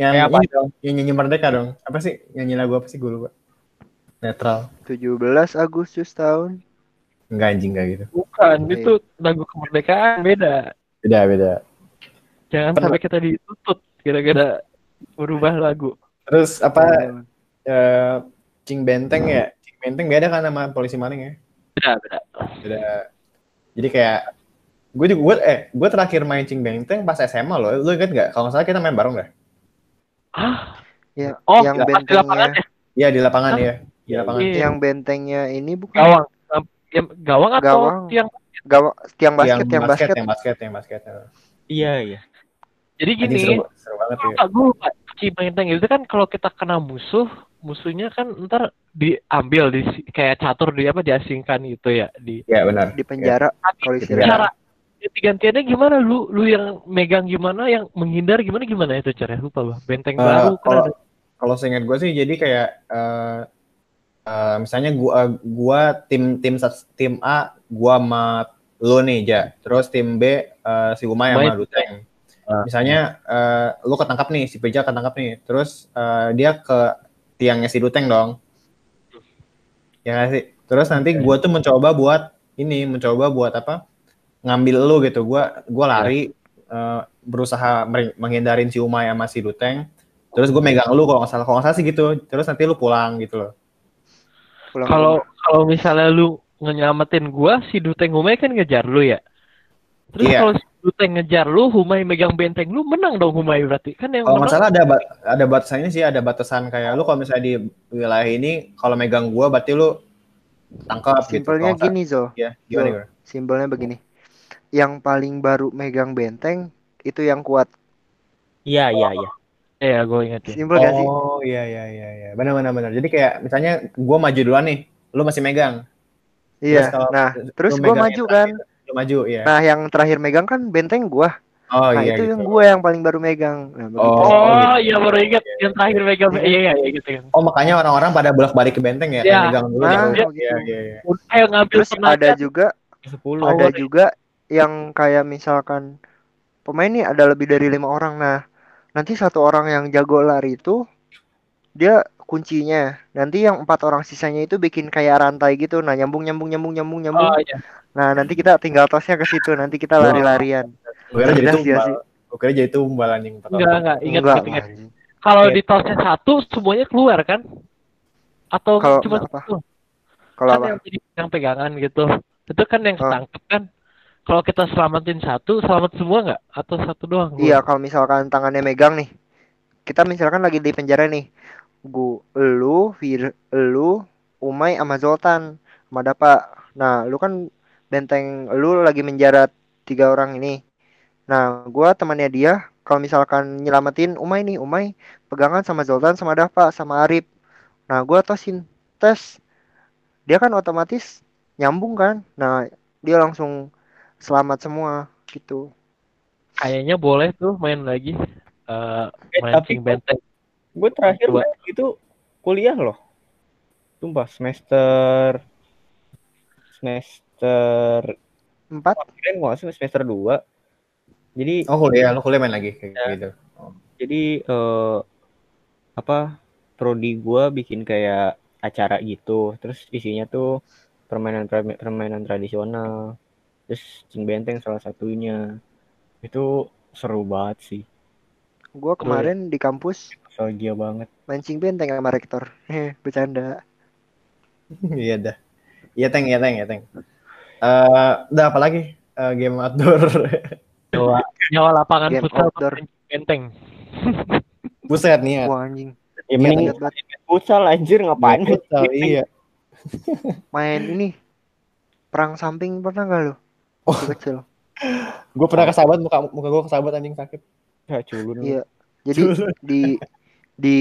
Yang apa? dong, yang nyanyi merdeka dong. Apa sih nyanyi lagu apa sih gue lupa. Netral. 17 Agustus tahun. Enggak anjing enggak gitu. Bukan, okay. itu lagu kemerdekaan beda. Beda, beda. Jangan Pernah. sampai kita ditutup kira-kira berubah lagu. Terus apa uh, uh, Cing Benteng ya? Cing Benteng beda kan sama polisi maling ya? Beda, beda. Beda. Jadi kayak gue juga gue eh gue terakhir main Cing Benteng pas SMA loh. Lu inget gak? Kalau salah kita main bareng gak? Ah, ya. Oh, yang bentengnya. Iya di lapangan ya. Di lapangan. Iya. Yang bentengnya ini bukan gawang. Gawang atau gawang. tiang gawang tiang basket, tiang basket, tiang basket, tiang basket. Iya, iya. Jadi gini, seru, seru banget ya. Gue lupa, Benteng itu kan kalau kita kena musuh, musuhnya kan ntar diambil di kayak catur di apa diasingkan gitu ya di ya benar. Di penjara ya. kalau cara gantiannya gimana? Lu lu yang megang gimana yang menghindar gimana gimana itu cara lupa bah benteng uh, baru kalau kalau seingat gue sih jadi kayak uh, uh, misalnya gua gua tim tim tim A gua sama lu nih ja. Terus tim B uh, si Umay sama Luteng. Uh, misalnya uh, lu ketangkap nih si Peja ketangkap nih. Terus uh, dia ke tiangnya si Duteng dong. Ya gak sih? Terus nanti gue tuh mencoba buat ini, mencoba buat apa? Ngambil lu gitu. Gue gua lari yeah. uh, berusaha menghindarin si Umay sama si Duteng. Terus gue megang lu kalau nggak salah, kalau nggak salah sih gitu. Terus nanti lu pulang gitu loh. Kalau kalau misalnya lu ngenyamatin gue, si Duteng Umay kan ngejar lu ya. Terus yeah. kalau Luteng ngejar lu, Humay megang benteng lu, menang dong Humay berarti. Kan yang Kalau masalah ada ada batasan ini sih, ada batasan kayak lu kalau misalnya di wilayah ini kalau megang gua berarti lu tangkap gitu. Simpelnya gini Zo. Ya, gimana, gimana? Simpelnya begini. Yang paling baru megang benteng itu yang kuat. Iya, iya, iya. Iya, gue ingat ya. Simpel gak sih? Oh, iya, iya, iya, iya. Benar, benar, benar. Jadi kayak misalnya gua maju duluan nih, lu masih megang. Iya. Terus nah, terus gua maju kan. Gitu maju ya. Nah, yang terakhir megang kan benteng gua. Oh nah, iya. itu gitu. yang gua yang paling baru megang. Nah, oh, oh iya baru ingat yang terakhir megang. Iya iya iya gitu Oh makanya orang-orang pada bolak-balik ke benteng ya, ya. megang dulu. Nah, gitu. iya iya iya. Ayo ngambil Terus ada juga 10 ada juga yang kayak misalkan pemain ini ada lebih dari lima orang nah nanti satu orang yang jago lari itu dia kuncinya nanti yang empat orang sisanya itu bikin kayak rantai gitu nah nyambung nyambung nyambung nyambung nyambung oh, iya. Nah, nanti kita tinggal tosnya ke situ, nanti kita lari-larian. Gue kira jadi tumbal. Gue kira jadi tumbal anjing. Enggak, enggak, ingat, enggak, ingat. Kalau di tosnya satu, semuanya keluar kan? Atau Kalo, cuma apa? satu? Kalau kan apa? yang jadi yang pegangan gitu. Itu kan yang ketangkep oh. kan. kalau kita selamatin satu, selamat semua nggak? Atau satu doang? Iya, kalau misalkan tangannya megang nih, kita misalkan lagi di penjara nih, gua, lu, Fir, lu, Umay, sama Zoltan, sama Dapa. Nah, lu kan benteng, lu lagi menjara tiga orang ini. Nah, gua temannya dia, kalau misalkan nyelamatin Umay nih, Umay pegangan sama Zoltan, sama Dapa, sama Arif. Nah, gua tosin tes, dia kan otomatis nyambung kan. Nah, dia langsung selamat semua gitu kayaknya boleh tuh main lagi uh, eh, mancing benteng gue terakhir Dua. itu kuliah loh. Sumpah semester semester empat? Sih semester dua. Jadi oh kuliah. Lo kuliah main lagi? Kayak ya. gitu. Oh. jadi uh, apa prodi gue bikin kayak acara gitu. Terus isinya tuh permainan permainan tradisional. Terus Cing Benteng salah satunya. Itu seru banget sih. Gue kemarin di kampus nostalgia banget. Mancing benteng sama rektor. Eh bercanda. Iya dah. Iya teng iya teng iya teng. Uh, udah apa lagi? Uh, game outdoor. Nyawa nyawa lapangan game futsal outdoor. benteng. Buset nih ya. Wah, anjing. Ya mending futsal anjir ngapain? Futsal iya. Main ini perang samping pernah gak lo Oh. kecil. gue pernah kesabat muka muka gue kesabat anjing sakit. Ya culun. Iya. Jadi culun. di di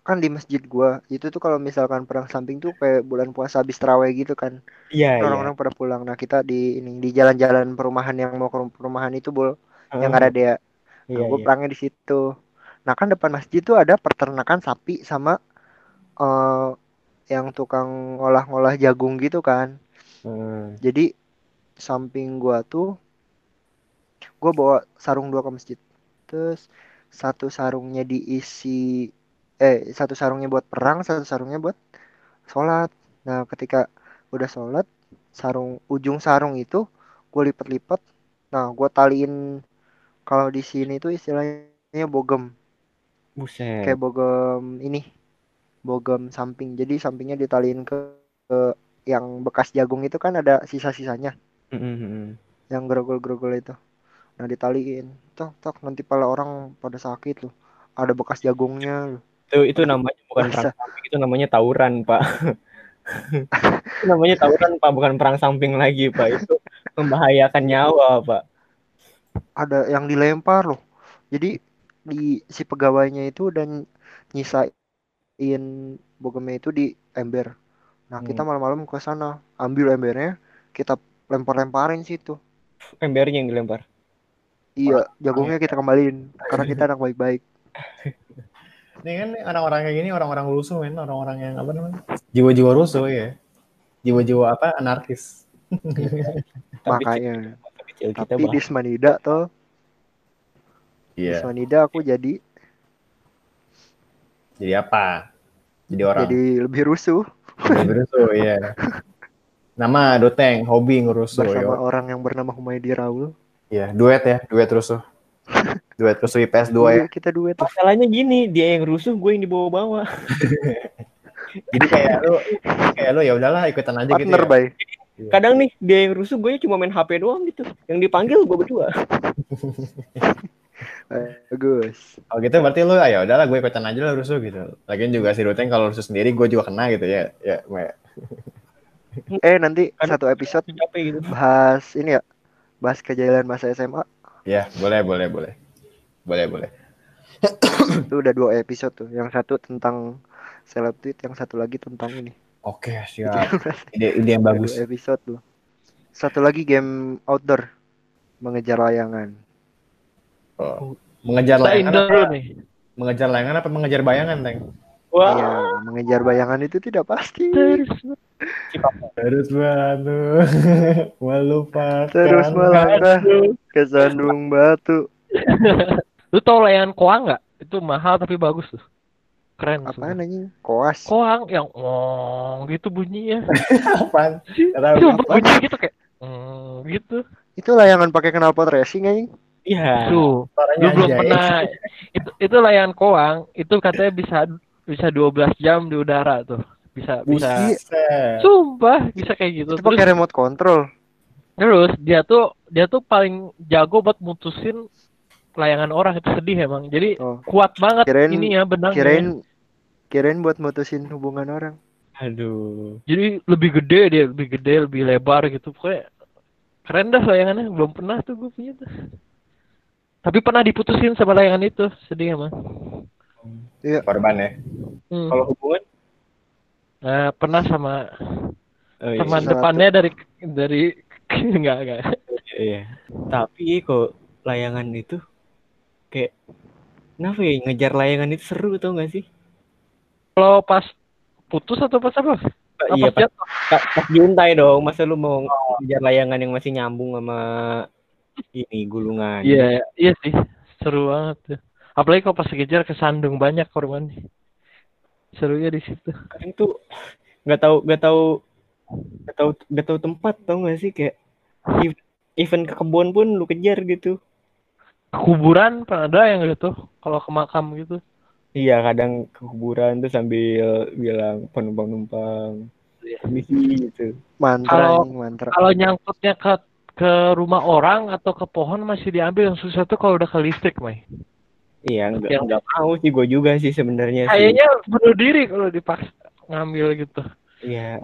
kan di masjid gua itu tuh kalau misalkan perang samping tuh kayak bulan puasa habis terawih gitu kan. Iya. Orang-orang iya. pada pulang. Nah kita di ini di jalan-jalan perumahan yang mau ke perumahan itu bol uh. yang ada dia. Nah, iya, gue iya. perangnya di situ. Nah kan depan masjid tuh ada peternakan sapi sama uh, yang tukang ngolah-ngolah jagung gitu kan. Hmm. Jadi samping gua tuh gua bawa sarung dua ke masjid terus satu sarungnya diisi eh satu sarungnya buat perang satu sarungnya buat sholat nah ketika udah sholat sarung ujung sarung itu gue lipat-lipat nah gue taliin kalau di sini tuh istilahnya bogem Buset. kayak bogem ini bogem samping jadi sampingnya ditaliin ke, ke yang bekas jagung itu kan ada sisa-sisanya Mm-hmm. Yang grogol-grogol itu. Nah ditaliin. Tok tok nanti pala orang pada sakit loh. Ada bekas jagungnya loh. Itu itu namanya bukan perang samping, itu namanya tawuran, Pak. itu namanya tawuran, Pak, bukan perang samping lagi, Pak. Itu membahayakan nyawa, Pak. Ada yang dilempar loh. Jadi di si pegawainya itu dan nyisain bogemnya itu di ember. Nah, hmm. kita malam-malam ke sana, ambil embernya, kita lempar-lemparin sih itu embernya yang dilempar iya jagungnya kita kembaliin karena kita anak baik-baik ini kan orang-orang kayak gini orang-orang rusuh men orang-orang yang apa namanya jiwa-jiwa rusuh ya jiwa-jiwa apa anarkis makanya tapi di Smanida tuh Iya. Di Smanida aku jadi jadi apa? Jadi orang. Jadi lebih rusuh. Lebih rusuh, iya. Nama Doteng, hobi ngurus Bersama yo. orang yang bernama Humaydi Raul. Iya, duet ya, duet rusuh. duet rusuh IPS 2 ya. Kita duet. Masalahnya gini, dia yang rusuh, gue yang dibawa-bawa. Jadi kayak lu kayak lu ya udahlah ikutan aja Partner, gitu ya. Bay. Kadang nih dia yang rusuh, gue cuma main HP doang gitu. Yang dipanggil gue berdua. Bagus. Oh gitu berarti lu ya udahlah gue ikutan aja lah rusuh gitu. Lagian juga si Doteng kalau rusuh sendiri gue juga kena gitu ya. Ya, eh nanti kan satu episode gitu. bahas ini ya bahas kejayaan masa SMA ya boleh boleh boleh. Boleh boleh. Itu udah dua episode tuh. Yang satu tentang seleb tweet yang satu lagi tentang ini. Oke siap. ide ide yang bagus. dua episode tuh. Satu lagi game outdoor. Mengejar layangan. Oh. mengejar layangan apa? mengejar layangan apa? Mengejar bayangan teng Wah. Ya, mengejar bayangan itu tidak pasti. Terus, terus batu, melupakan. Terus melangkah ke sandung batu. Lu tau layangan koang nggak? Itu mahal tapi bagus tuh. Keren. Apa namanya? Koas. Koang yang oh gitu bunyinya. Apaan? Itu bunyi gitu kayak mm, gitu. Itu layangan pakai knalpot racing anjing. Iya. Tuh. Lu belum pernah. Itu itu layangan koang. Itu katanya bisa bisa 12 jam di udara tuh bisa bisa sumpah bisa kayak gitu itu pakai remote control Terus dia tuh dia tuh paling jago buat mutusin layangan orang itu sedih emang. Jadi oh. kuat banget kirain, ini ya benang. Kirain kirain buat mutusin hubungan orang. Aduh. Jadi lebih gede dia, lebih gede, lebih lebar gitu. Pokoknya keren dah layangannya. Belum pernah tuh gue punya tuh. Tapi pernah diputusin sama layangan itu, sedih emang. Iya. Korban ya. Hmm. Kalau hubungan? Nah, pernah sama oh, iya. teman depannya dari dari enggak enggak. Iya. Tapi kok layangan itu kayak kenapa ya ngejar layangan itu seru tau gak sih? Kalau pas putus atau pas apa? Apa iya, pas, pas, pas diuntai dong. Masa lu mau oh. ngejar layangan yang masih nyambung sama ini gulungan. Iya, iya sih. Seru banget tuh. Apalagi kalau pas kejar kesandung banyak korban. Serunya di situ. Kadang tuh nggak tahu nggak tahu nggak tahu nggak tahu tempat tau gak sih kayak event ke kebun pun lu kejar gitu. Kuburan pernah ada yang gitu kalau ke makam gitu. Iya kadang ke kuburan tuh sambil bilang penumpang-numpang iya. misi gitu. Mantra kalau, mantra. Kalau nyangkutnya ke ke rumah orang atau ke pohon masih diambil yang susah tuh kalau udah ke listrik, Mai. Iya, enggak, yang... enggak mau sih gue juga sih sebenarnya. Kayaknya bunuh diri kalau dipaksa ngambil gitu. Iya.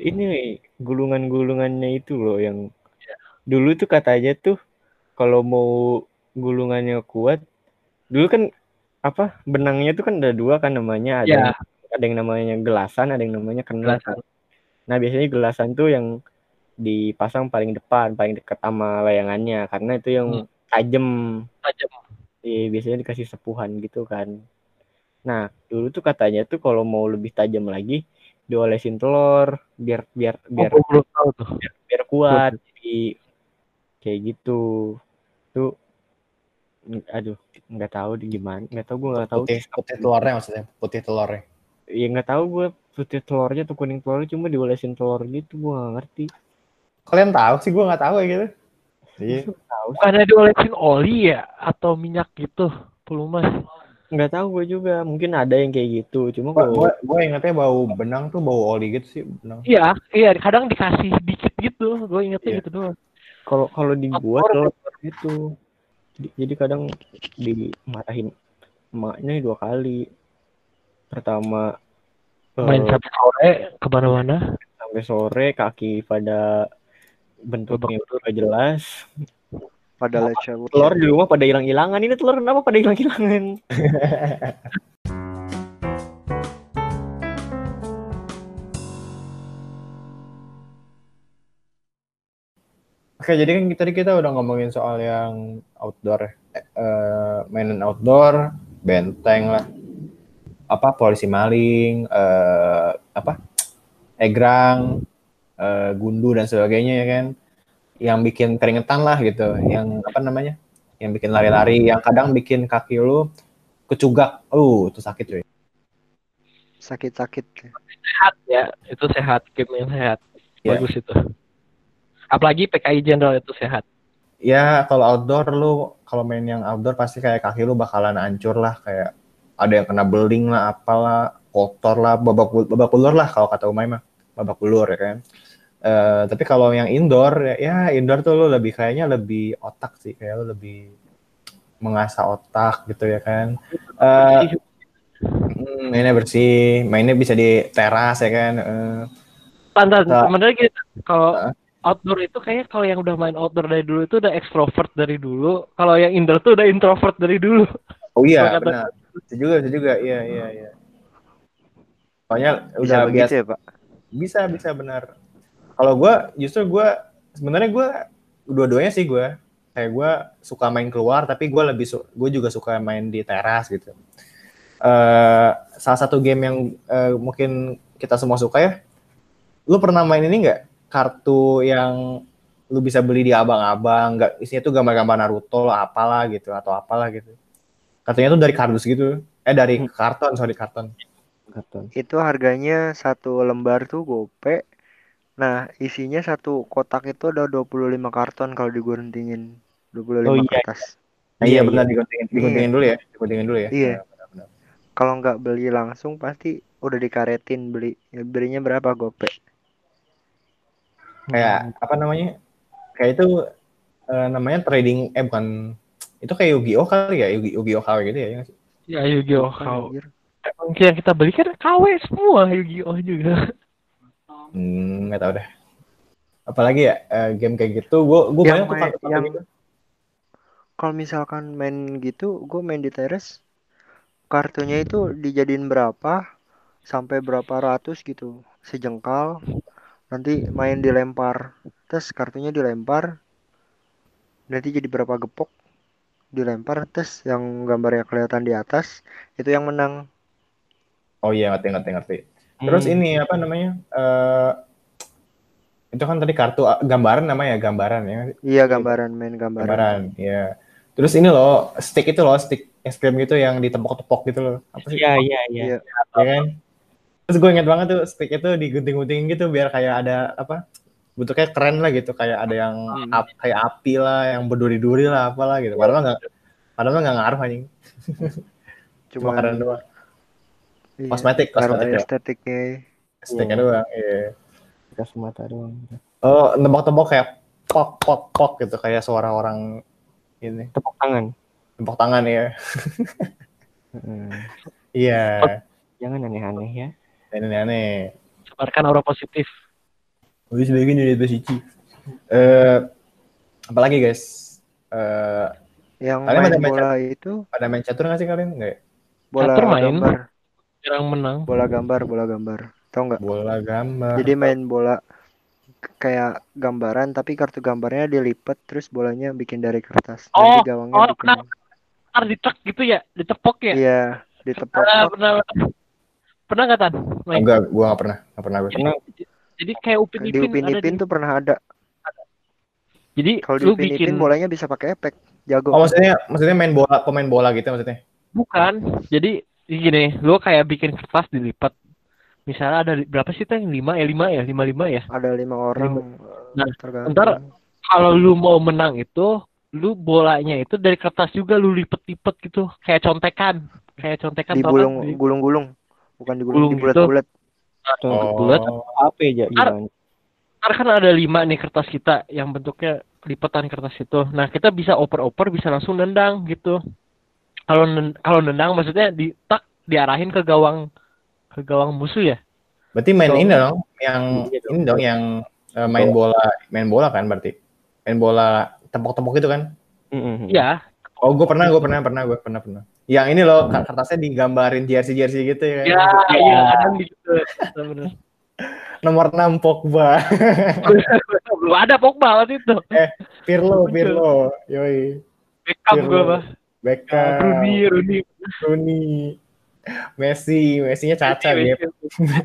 Ini gulungan-gulungannya itu loh yang ya. dulu tuh katanya tuh kalau mau gulungannya kuat, dulu kan apa benangnya tuh kan ada dua kan namanya ada ya. ada yang namanya gelasan, ada yang namanya kena. Nah biasanya gelasan tuh yang dipasang paling depan, paling dekat sama layangannya karena itu yang hmm. tajam. Tajam. Iya, biasanya dikasih sepuhan gitu kan. Nah, dulu tuh katanya tuh kalau mau lebih tajam lagi diolesin telur biar biar oh, biar oh, tahu tuh. biar, biar kuat. Jadi kayak gitu. Tuh aduh nggak tahu di gimana nggak tahu gue nggak tahu putih, putih telurnya maksudnya putih telurnya ya nggak tahu gue putih telurnya tuh kuning telurnya cuma diolesin telur gitu gue nggak ngerti Kalian tahu sih, gue nggak tahu ya gitu. Iya. Bukan ada diolesin oli ya atau minyak gitu, pelumas. Nggak tahu gue juga, mungkin ada yang kayak gitu. Cuma kalau gue, gue ingetnya bau benang tuh bau oli gitu sih benang. Iya, iya kadang dikasih dikit gitu. Gue ingetnya yeah. gitu doang. Kalau kalau dibuat loh gitu. Jadi, jadi kadang dimarahin emaknya dua kali. Pertama main uh, sampai sore ke mana-mana. Sampai sore kaki pada bentuknya udah jelas. Pada leceh telur di rumah pada hilang-hilangan. Ini telur kenapa pada hilang-hilangan? Oke, jadi kan tadi kita udah ngomongin soal yang outdoor, eh, uh, mainan outdoor, benteng lah, apa polisi maling, uh, apa? Egrang, uh, gundu dan sebagainya ya kan? Yang bikin keringetan lah gitu yang apa namanya? Yang bikin lari-lari yang kadang bikin kaki lu kecugak. Uh itu sakit cuy. Sakit-sakit. Sehat ya. Itu sehat game yang sehat. Yeah. bagus itu. Apalagi PKI General itu sehat. Ya kalau outdoor lu kalau main yang outdoor pasti kayak kaki lu bakalan hancur lah. Kayak ada yang kena beling lah apalah kotor lah babak babak belur lah kalau kata Umay mah. Babak belur ya kan Uh, tapi kalau yang indoor ya indoor tuh lo lebih kayaknya lebih otak sih kayak lo lebih mengasah otak gitu ya kan. Uh, mainnya bersih, mainnya bisa di teras ya kan. Uh, Pantas so, sebenarnya gitu. Kalau uh, outdoor itu kayaknya kalau yang udah main outdoor dari dulu itu udah extrovert dari dulu. Kalau yang indoor tuh udah introvert dari dulu. Oh iya, benar. Itu juga, itu juga. Iya, iya, iya. Pokoknya udah biasa ya, Pak. Bisa, bisa benar kalau gue justru gue sebenarnya gue dua-duanya sih gue kayak gue suka main keluar tapi gue lebih gue juga suka main di teras gitu. Uh, salah satu game yang uh, mungkin kita semua suka ya. Lu pernah main ini nggak? Kartu yang lu bisa beli di abang-abang nggak isinya tuh gambar-gambar Naruto lah apalah gitu atau apalah gitu. Katanya tuh dari kardus gitu. Eh dari karton sorry karton. Karton. Itu harganya satu lembar tuh gope Nah, isinya satu kotak itu ada 25 karton kalau diguntingin 25 oh, iya. kertas. Nah, iya, iya benar iya. diguntingin, diguntingin iya. dulu ya, diguntingin dulu ya. Iya. Nah, kalau nggak beli langsung pasti udah dikaretin beli. Ya, belinya berapa gope? kayak hmm. apa namanya kayak itu uh, namanya trading eh bukan itu kayak Yu-Gi-Oh kali ya Yu-Gi-Oh KW gitu ya ya Yu-Gi-Oh KW emang yang kita beli kan KW semua Yu-Gi-Oh juga hmm nggak tahu deh. Apalagi ya uh, game kayak gitu gue gue banyak tuh yang gitu. kalau misalkan main gitu gue main di teres kartunya itu dijadiin berapa sampai berapa ratus gitu sejengkal. Nanti main dilempar. Terus kartunya dilempar. Nanti jadi berapa gepok dilempar. Terus yang gambarnya kelihatan di atas itu yang menang. Oh iya ngerti ngerti ngerti terus hmm. ini apa namanya uh, itu kan tadi kartu ah, gambaran namanya gambaran ya iya gambaran main gambaran. Gambaran iya. Terus ini loh stick itu loh stick es krim gitu yang ditepok-tepok gitu loh. Apa sih? Iya iya iya. Ya kan? Terus gue inget banget tuh stick itu digunting-gunting gitu biar kayak ada apa bentuknya keren lah gitu. Kayak ada yang hmm. ap, kayak api lah yang berduri-duri lah apalah gitu. Padahal nggak padahal nggak ngaruh anjing. Cuma keren doang iya, kosmetik kosmetik estetiknya estetiknya iya. doang iya bekas mata doang. Oh, tembok-tembok kayak pok pok pok gitu kayak suara orang ini. Tepuk tangan. Tepuk tangan ya. Iya. yeah. Jangan aneh-aneh ya. Jangan aneh-aneh. Sebarkan aura positif. Wih, sebagian dari posisi. Eh, apalagi guys? Eh, yang main bola main itu pada main catur nggak sih kalian? Nggak. Ya? Bola catur main. Gambar. Jarang menang. Bola gambar, bola gambar. Tau nggak? Bola gambar. Jadi main bola kayak gambaran tapi kartu gambarnya dilipat terus bolanya bikin dari kertas. Oh, Nanti gawangnya oh, bikin... pernah ditek gitu ya, ditepok ya? Iya, ditepok. Pernah, pernah, pernah nggak tan? Enggak, gua nggak pernah, nggak pernah gue. Jadi, jadi kayak upin ipin. Di upin ipin tuh pernah ada. Jadi kalau di upin ipin bolanya bisa pakai efek, jago. Oh maksudnya, maksudnya main bola, pemain bola gitu maksudnya? Bukan, jadi gini, lu kayak bikin kertas dilipat. Misalnya ada berapa sih teh lima ya? Lima ya? Lima lima ya? Ada lima orang lima. nah tergantung. ntar kalau lu mau menang itu lu bolanya itu dari kertas juga lu lipet-lipet gitu. Kayak contekan. Kayak contekan digulung kan? gulung-gulung. Bukan digulung di bulat-bulat gitu. oh. bulat apa ya gimana? ntar kan ada lima nih kertas kita yang bentuknya lipetan kertas itu. Nah kita bisa oper-oper bisa langsung nendang gitu kalau kalau nendang maksudnya di tak diarahin ke gawang ke gawang musuh ya? Berarti main so, ini dong, yang gitu. ini dong yang uh, main bola, main bola kan berarti. Main bola tepok-tepok itu kan? Iya. Oh, gue pernah, gue pernah, pernah, gue pernah, pernah. Yang ini loh, kertasnya digambarin jersey-jersey gitu ya. Iya, iya, kan gitu. Nomor 6 Pogba. Belum ada Pogba waktu itu. Eh, Pirlo, Pirlo. Yoi. Beckham gue, Pak. Beckham. Rooney, Rooney. Rooney. Messi, Messi-nya caca ya.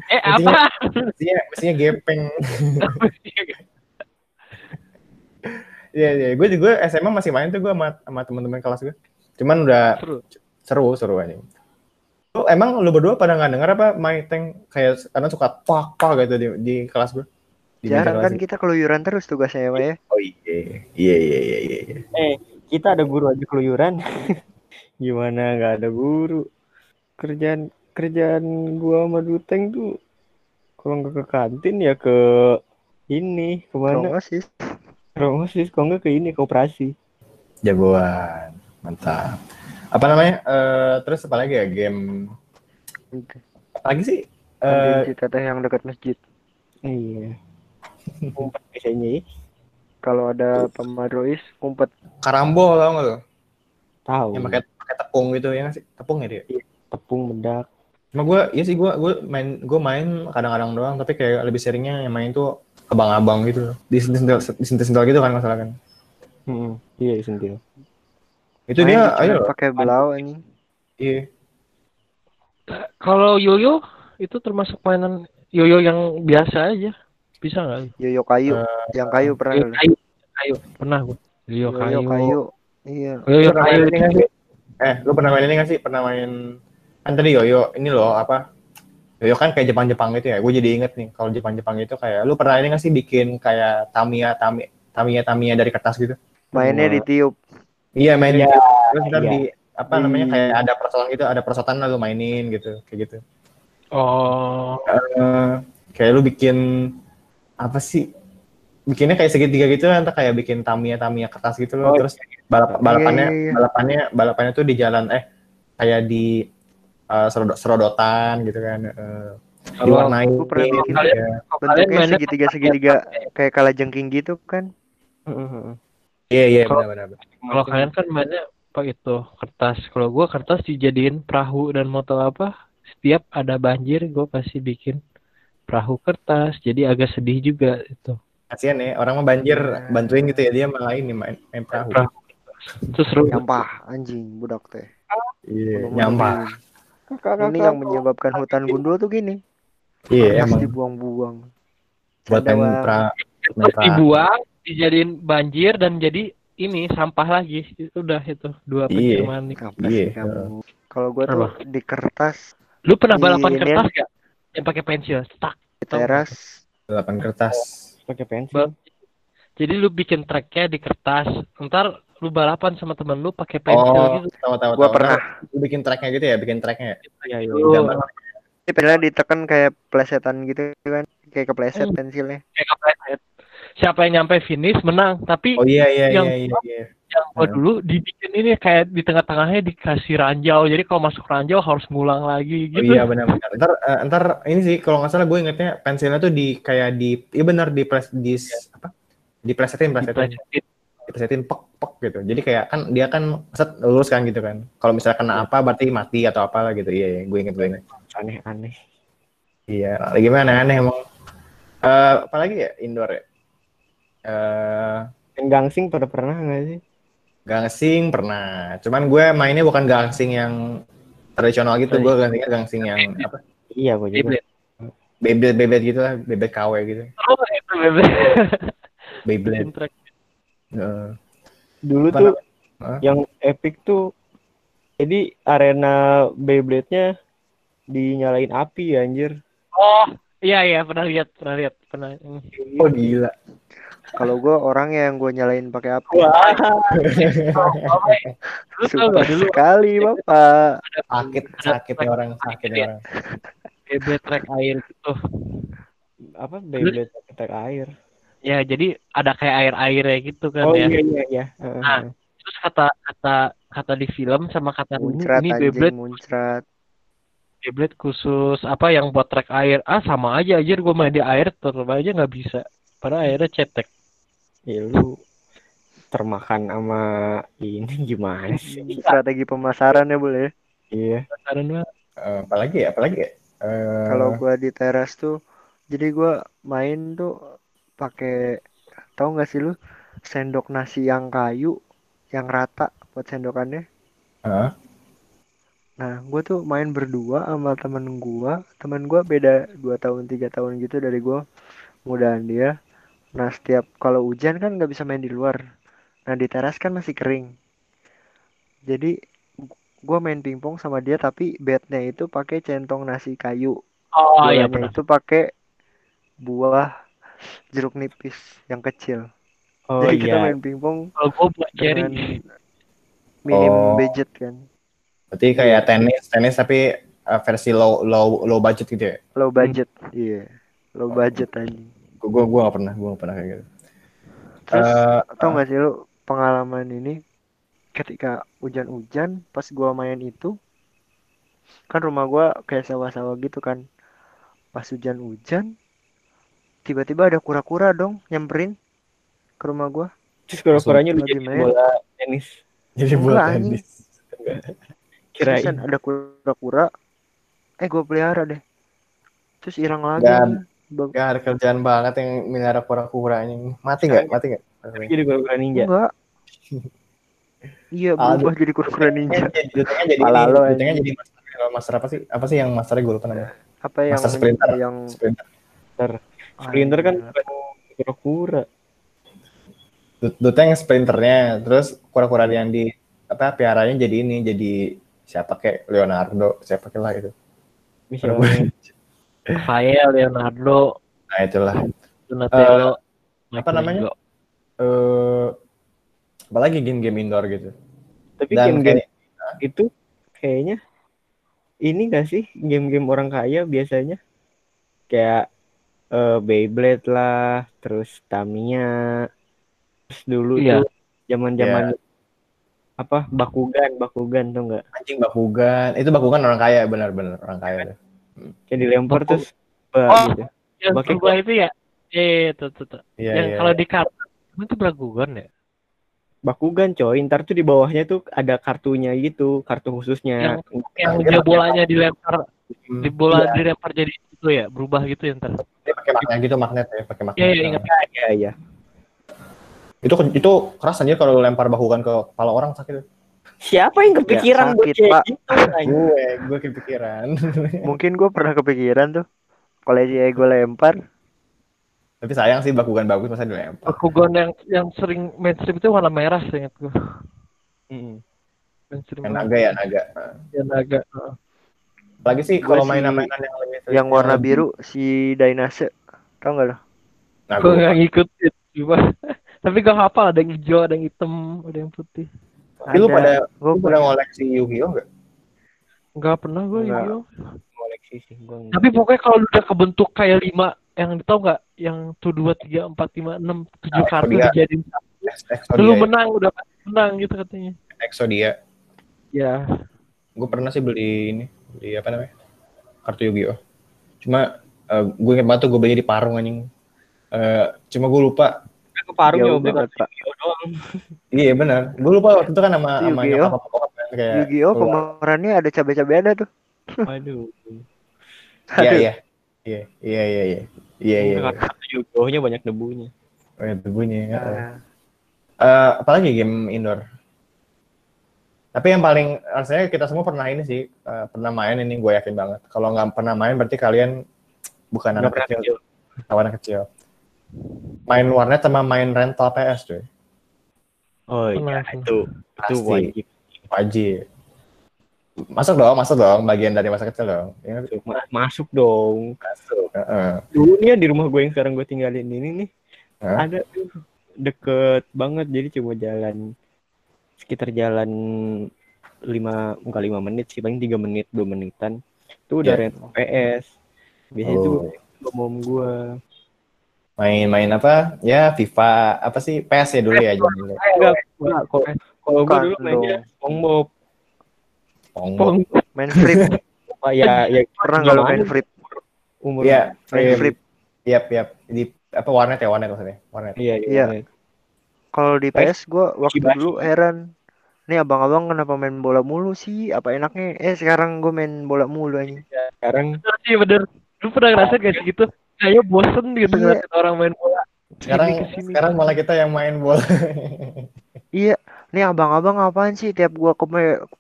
Eh apa? Messinya, Messinya gepeng. Iya, iya. Gue juga SMA masih main tuh gue sama, sama teman-teman kelas gue. Cuman udah seru, seru, seru aja. Lu, emang lu berdua pada nggak dengar apa main tank kayak karena suka pak pak gitu di, di kelas gue? Di Jarang kan kita keluyuran terus tugasnya ya, ya. Oh iya, iya, iya, iya, iya. Eh, kita ada guru aja keluyuran. Gimana nggak ada guru? kerjaan kerjaan gua sama Duteng tuh kalau nggak ke kantin ya ke ini ke mana? Promosis promosis kalau nggak ke ini ke operasi. Jagoan mantap. Apa namanya? Uh, terus apa lagi ya game? Apa lagi sih uh, teh yang dekat masjid. Iya. Biasanya kalau ada pemarois umpet karambo tau nggak lo tahu. Yang pakai pakai tepung gitu ya sih? Tepung ya dia? Iya tepung bedak cuma gue iya sih gue gue main gue main kadang-kadang doang tapi kayak lebih seringnya yang main tuh abang-abang gitu. Di sentil di sentil gitu kan masalah kan? Hmm, iya sentil. Itu main dia ayo. pakai belau ini iya. Kalau yoyo itu termasuk mainan yoyo yang biasa aja. Bisa nggak yoyo kayu. Uh, yang kayu pernah yoyo kayu kayu. Pernah gue yoyo, yoyo kayu. kayu. Iya. Yoyo kayu. ini eh lu pernah main ini gak sih? Pernah main kan tadi yoyo ini loh apa? Yoyo kan kayak Jepang-Jepang gitu ya gue jadi inget nih kalau Jepang-Jepang itu kayak lu pernah ini gak sih bikin kayak tamia tami tamia tamia dari kertas gitu? Mainnya di tiup. Iya mainnya ya, terus iya. di apa namanya kayak ada persoalan gitu ada persoalan lalu mainin gitu kayak gitu. Oh. Uh, kayak lu bikin apa sih bikinnya kayak segitiga gitu kan, kayak bikin Tamiya Tamiya kertas gitu loh. Oh, terus balap, balapannya iya, iya, iya. balapannya balapannya tuh di jalan eh kayak di uh, serodot, serodotan gitu kan. Uh, kalau diwarnai aku pernah bikin ya. bentuknya segitiga segitiga kayak kala jengking gitu kan. Iya iya benar-benar. Kalau kalian kan mainnya apa itu kertas. Kalau gua kertas dijadiin perahu dan motor apa? Setiap ada banjir gue pasti bikin perahu kertas. Jadi agak sedih juga itu kasihan ya orang mah banjir iya. bantuin gitu ya dia malah ini main, main perahu. Terus seru. Nyampah anjing budak teh. Iya, nyampah. Ini yang menyebabkan hutan gundul tuh gini. Iya, emang dibuang-buang. Buat main pra, dibuang, dijadiin banjir dan jadi ini sampah lagi. Itu udah itu dua iya. Iya. Kalau gua tuh di kertas. Lu pernah balapan kertas gak? Yang pakai pensil, tak. Teras. Balapan kertas pakai pensil. Jadi lu bikin tracknya di kertas, ntar lu balapan sama temen lu pakai pensil oh, gitu. Tahu tahu. Gua tahu. pernah. Lu bikin tracknya gitu ya, bikin tracknya. Iya iya. iya. Ini padahal ditekan kayak plesetan gitu kan, kayak kepleset hmm. pensilnya. Kayak kepleset. Siapa yang nyampe finish menang, tapi Oh iya iya yang, iya iya. iya. Yang gua dulu dibikin ini kayak di tengah-tengahnya dikasih ranjau. Jadi kalau masuk ranjau harus ngulang lagi gitu. Oh, iya benar benar. Ntar uh, ntar ini sih kalau nggak salah gue ingetnya pensilnya tuh di kayak di iya benar di ples di yeah. apa? Di plesetin plesetin. Diplesetin pek pek gitu. Jadi kayak kan dia kan set lurus kan gitu kan. Kalau misalnya kena apa berarti mati atau apa gitu. Iya, iya gue inget gue inget. Aneh-aneh. Iya, lagi mana aneh emang. Uh, apalagi ya indoor ya? Uh, gangsing pada pernah nggak sih? Gangsing pernah. Cuman gue mainnya bukan gangsing yang tradisional gitu. Gue gangsingnya gangsing yang apa? Iya, gue juga. Beyblade, Beyblade gitu lah, Beyblade KW gitu. Oh, itu Beyblade. Beyblade. Uh, Dulu tuh huh? yang epic tuh jadi arena Beyblade-nya dinyalain api ya, anjir. Oh, iya iya pernah lihat, pernah lihat, pernah. Oh gila. Kalau gue orang yang gue nyalain pakai api. Wah. Super sekali bapak. Sakit sakit ya orang sakit ya orang. Beyblade track air gitu. Apa Beyblade track air? Ya jadi ada kayak air airnya gitu kan oh, ya. Oh iya iya iya. Nah, terus kata kata kata di film sama kata muncrat, ini Beyblade muncrat. Beyblade khusus apa yang buat track air ah sama aja aja gue main di air tetap aja nggak bisa padahal airnya cetek ya lu termakan sama ini gimana sih strategi pemasaran ya boleh iya pemasaran uh, apalagi ya apalagi ya uh... kalau gua di teras tuh jadi gua main tuh pakai tahu nggak sih lu sendok nasi yang kayu yang rata buat sendokannya uh? Nah, gue tuh main berdua sama temen gue. Temen gue beda dua tahun tiga tahun gitu dari gue. Mudahan dia. Nah setiap kalau hujan kan nggak bisa main di luar. Nah di teras kan masih kering. Jadi gue main pingpong sama dia tapi bednya itu pakai centong nasi kayu. Oh iya pernah. Itu pakai buah jeruk nipis yang kecil. Oh, Jadi iya. kita main pingpong. Kalau gue buat cherry. Minim oh. budget kan. Berarti kayak tenis, tenis tapi uh, versi low low low budget gitu ya? Low budget, hmm. iya. Low budget aja gue gue gak pernah gue gak pernah kayak gitu. Terus uh, tau gak sih lu pengalaman ini ketika hujan-hujan pas gue main itu kan rumah gue kayak sawah-sawah gitu kan. Pas hujan-hujan tiba-tiba ada kura-kura dong nyamperin ke rumah gue terus kura-kuranya lu jadi bola tenis? Jadi bola tenis. Kirain. ada kura-kura eh gue pelihara deh. Terus hilang lagi. Dan Gak ada kerjaan banget yang melihara kura-kuranya. Mati nggak? Mati nggak? Jadi kura-kura ninja. Enggak. iya, berubah jadi kura-kura ninja. Dutanya jadi Dutanya jadi master, master apa sih? Apa sih yang masternya gue lupa namanya? Apa yang master sprinter? Yang sprinter. Sprinter kan kura-kura. Duta yang sprinternya, terus kura-kura yang di apa piaranya jadi ini jadi siapa kayak Leonardo siapa kayak lah itu. Misalnya Rafael, Leonardo. Nah itulah. Donatello. Uh, apa namanya? Eh, uh, apalagi game-game indoor gitu. Tapi game-game kayak, itu kayaknya ini gak sih game-game orang kaya biasanya kayak uh, Beyblade lah, terus Tamiya. Terus dulu iya. tuh zaman-zaman yeah. apa Bakugan, Bakugan tuh enggak? Anjing Bakugan. Itu Bakugan orang kaya benar-benar orang kaya tuh. Kayak dilempar Baku... terus oh, gitu. Yang Bakugan itu ya? Iya, iya, tuh, tuh, tuh. Yeah, yang yeah. kalau di kartu itu Bakugan ya? Bakugan coy, ntar tuh di bawahnya tuh ada kartunya gitu, kartu khususnya. Yang, yang dia bolanya dilempar, hmm. di bola ya. dilempar jadi itu ya, berubah gitu ya ntar. Dia pakai magnet gitu magnet ya, pakai magnet. Iya, iya, ingat. Iya, iya. Itu itu keras aja kalau lempar Bakugan ke kepala orang sakit. Siapa yang kepikiran ya, sakit, gue Pak. Gitu, gue, gue kepikiran. Mungkin gue pernah kepikiran tuh. Kalau gue lempar, tapi sayang sih Bakugan bagus masa dilempar. Bakugan yang yang sering mainstream itu warna merah sih ingat gue. Mm. Mainstream. Yang naga ya naga. Ya naga. Lagi sih kalau mainan-mainan yang lebih yang warna biru si Dynase. Tau gak lo? Nah, gue gak ngikutin cuma tapi gak hafal ada yang hijau, ada yang hitam, ada yang putih. Tapi lu pada lu pada ngoleksi Yu-Gi-Oh enggak? Enggak pernah gue Yu-Gi-Oh. Ngoleksi sih gua. Tapi pokoknya kalau udah kebentuk kayak lima yang tau nggak? Yang tuh dua tiga empat lima enam tujuh nah, kartu dijadiin dulu menang udah menang gitu katanya. Exodia. Ya. Gue pernah sih beli ini beli apa namanya? Kartu Yu-Gi-Oh. Cuma uh, gue inget banget tuh gue beli di Parung anjing. Uh, cuma gue lupa ke Parung ya, beli iya benar gue lupa waktu itu kan sama sama nyokap kan, kayak Yu-Gi-Oh pemerannya ada cabai-cabai ada tuh Waduh. Iya iya. Iya iya iya iya. Iya iya. Yugohnya banyak debunya. Banyak debunya ya. Uh. Uh, apalagi game indoor? Tapi yang paling rasanya kita semua pernah ini sih, uh, pernah main ini gue yakin banget. Kalau nggak pernah main berarti kalian bukan anak kecil, kecil. anak kecil. Main warnet sama main rental PS tuh. Oh iya, itu itu wajib. Wajib. Masuk dong, masuk dong, bagian dari masa kecil dong. Ya, masuk dong. Masuk. Uh. Dulu nih ya, di rumah gue yang sekarang gue tinggalin ini nih, huh? ada tuh deket banget, jadi cuma jalan sekitar jalan lima enggak lima menit sih, paling tiga menit dua menitan. Itu udah yeah. rent PS. Biasanya oh. tuh mom gue main-main apa ya FIFA apa sih PS ya dulu ya enggak enggak kalau gue dulu mainnya SpongeBob Pong. Main free. oh, ya, ya pernah nggak main free? Umur ya, main free. Iya, iya. Di apa warnet ya, warnet maksudnya. Warnet. Iya, iya. iya. Kalau di PS gue waktu dulu heran. Nih abang-abang kenapa main bola mulu sih? Apa enaknya? Eh sekarang gue main bola mulu aja. Ya, sekarang. Iya bener. Lu pernah ngerasa gak sih gitu? Kayak bosen gitu iya. ngeliatin orang main bola. Sekarang sekarang malah kita yang main bola. iya. Nih abang-abang apaan sih tiap gua ke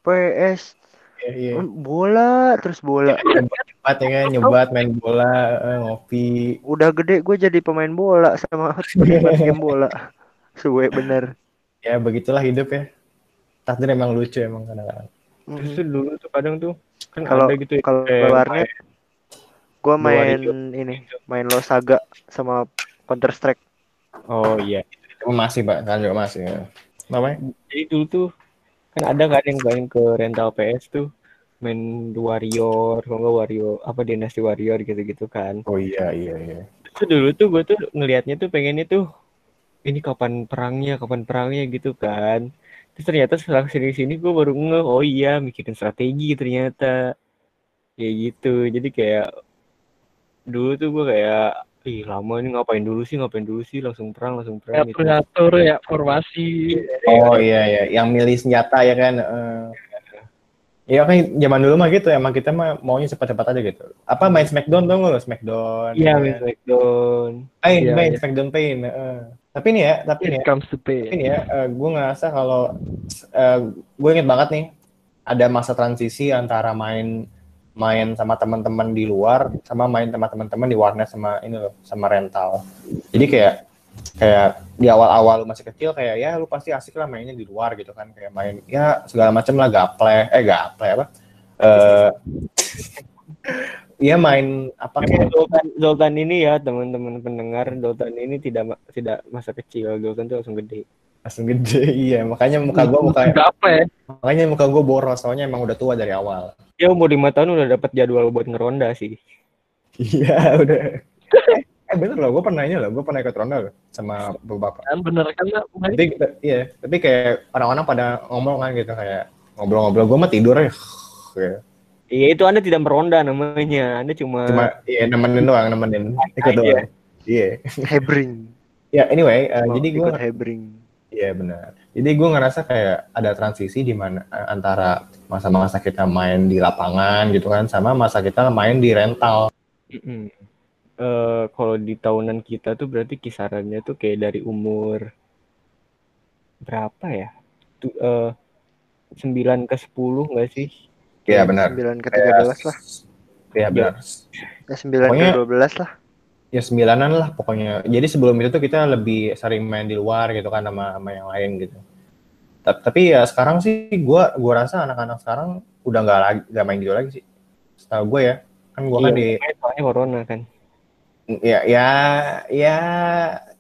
PS iya, iya. bola terus bola nyebat ya kan nyebat main bola eh, ngopi udah gede gue jadi pemain bola sama game bola suwe bener ya begitulah hidup ya takdir emang lucu emang kadang-kadang terus tuh dulu tuh kadang tuh kan kalau gitu ya, kalau eh, warnet gue main ini main lo saga sama counter strike oh iya itu masih pak kan juga masih ya. namanya jadi dulu tuh kan ada kan yang main ke rental PS tuh main Warrior, kalau nggak Warrior apa Dynasty Warrior gitu-gitu kan. Oh iya iya iya. Itu dulu tuh gue tuh ngelihatnya tuh pengennya tuh ini kapan perangnya, kapan perangnya gitu kan. Terus ternyata setelah sini sini gue baru nge, oh iya mikirin strategi ternyata. Kayak gitu. Jadi kayak dulu tuh gue kayak ih lama ini ngapain dulu sih ngapain dulu sih langsung perang langsung perang gitu. atur ya formasi oh iya iya yang milih senjata ya kan uh, Iya kan zaman dulu mah gitu emang kita mah maunya cepat-cepat aja gitu. Apa main Smackdown dong lo Smackdown? Iya main Smackdown. Main iya, main iya. Smackdown Pain. Uh. Tapi nih ya, tapi nih ya. Comes to pain. Ini ya, uh, gue ngerasa kalau uh, gue inget banget nih ada masa transisi antara main main sama teman-teman di luar sama main sama teman-teman di warnet sama ini loh sama rental. Jadi kayak kayak di awal-awal lu masih kecil kayak ya lu pasti asik lah mainnya di luar gitu kan. Kayak main ya segala macam lah gaple. Eh gaple apa? Eh Iya main apa kayak Zoltan ini ya teman-teman pendengar. Zoltan ini tidak tidak masa kecil. Zoltan tuh langsung gede langsung gede iya. Makanya muka gue muka apa ya? makanya muka gue boros soalnya emang udah tua dari awal. Ya umur lima tahun udah dapat jadwal buat ngeronda sih. Iya udah. Eh bener loh gue pernah ini loh gue pernah ikut ronda loh sama beberapa kan bener kan tapi iya tapi kayak orang-orang pada ngomong kan gitu kayak ngobrol-ngobrol gue mah tidur ya. Iya itu anda tidak meronda namanya. Anda cuma cuma iya nemenin doang nemenin. Ikut doang. Iya. Hebring. Ya anyway uh, jadi gue hebring iya benar jadi gue ngerasa kayak ada transisi di mana uh, antara masa-masa kita main di lapangan gitu kan sama masa kita main di rental mm -hmm uh, kalau di tahunan kita tuh berarti kisarannya tuh kayak dari umur berapa ya? Tuh, uh, 9 ke 10 enggak sih? Iya benar. 9 ke 13 lah. Iya benar. Ya 9 pokoknya, ke 12 lah. Ya sembilanan lah pokoknya. Jadi sebelum itu tuh kita lebih sering main di luar gitu kan sama, sama yang lain gitu. Tapi ya sekarang sih gua gua rasa anak-anak sekarang udah nggak lagi nggak main gitu lagi sih. Setahu gue ya. Kan gua kan iya, kan di corona kan. Ya, ya, ya,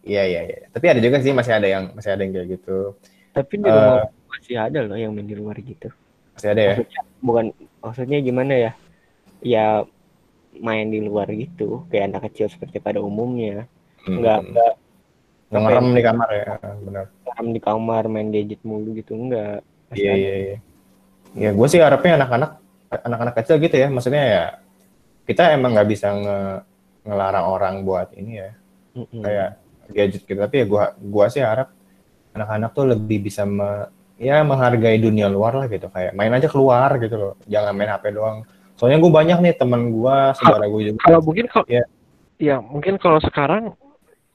ya, ya, ya. Tapi ada juga sih masih ada yang masih ada yang kayak gitu. Tapi di rumah uh, masih ada loh yang main di luar gitu. Masih ada ya? Maksudnya, bukan maksudnya gimana ya? Ya main di luar gitu, kayak anak kecil seperti pada umumnya. Hmm. Enggak, enggak yang ngerem di kamar ya, benar. Ngerem di kamar main gadget mulu gitu enggak. Iya, iya, iya. Ya, gue sih harapnya anak-anak anak-anak kecil gitu ya, maksudnya ya kita emang nggak bisa nge ngelarang orang buat ini ya mm-hmm. kayak gadget gitu tapi ya gua gua sih harap anak-anak tuh lebih bisa me, ya menghargai dunia luar lah gitu kayak main aja keluar gitu loh jangan main HP doang soalnya gue banyak nih teman gue saudara gue juga kalau mungkin kalau ya. ya mungkin kalau sekarang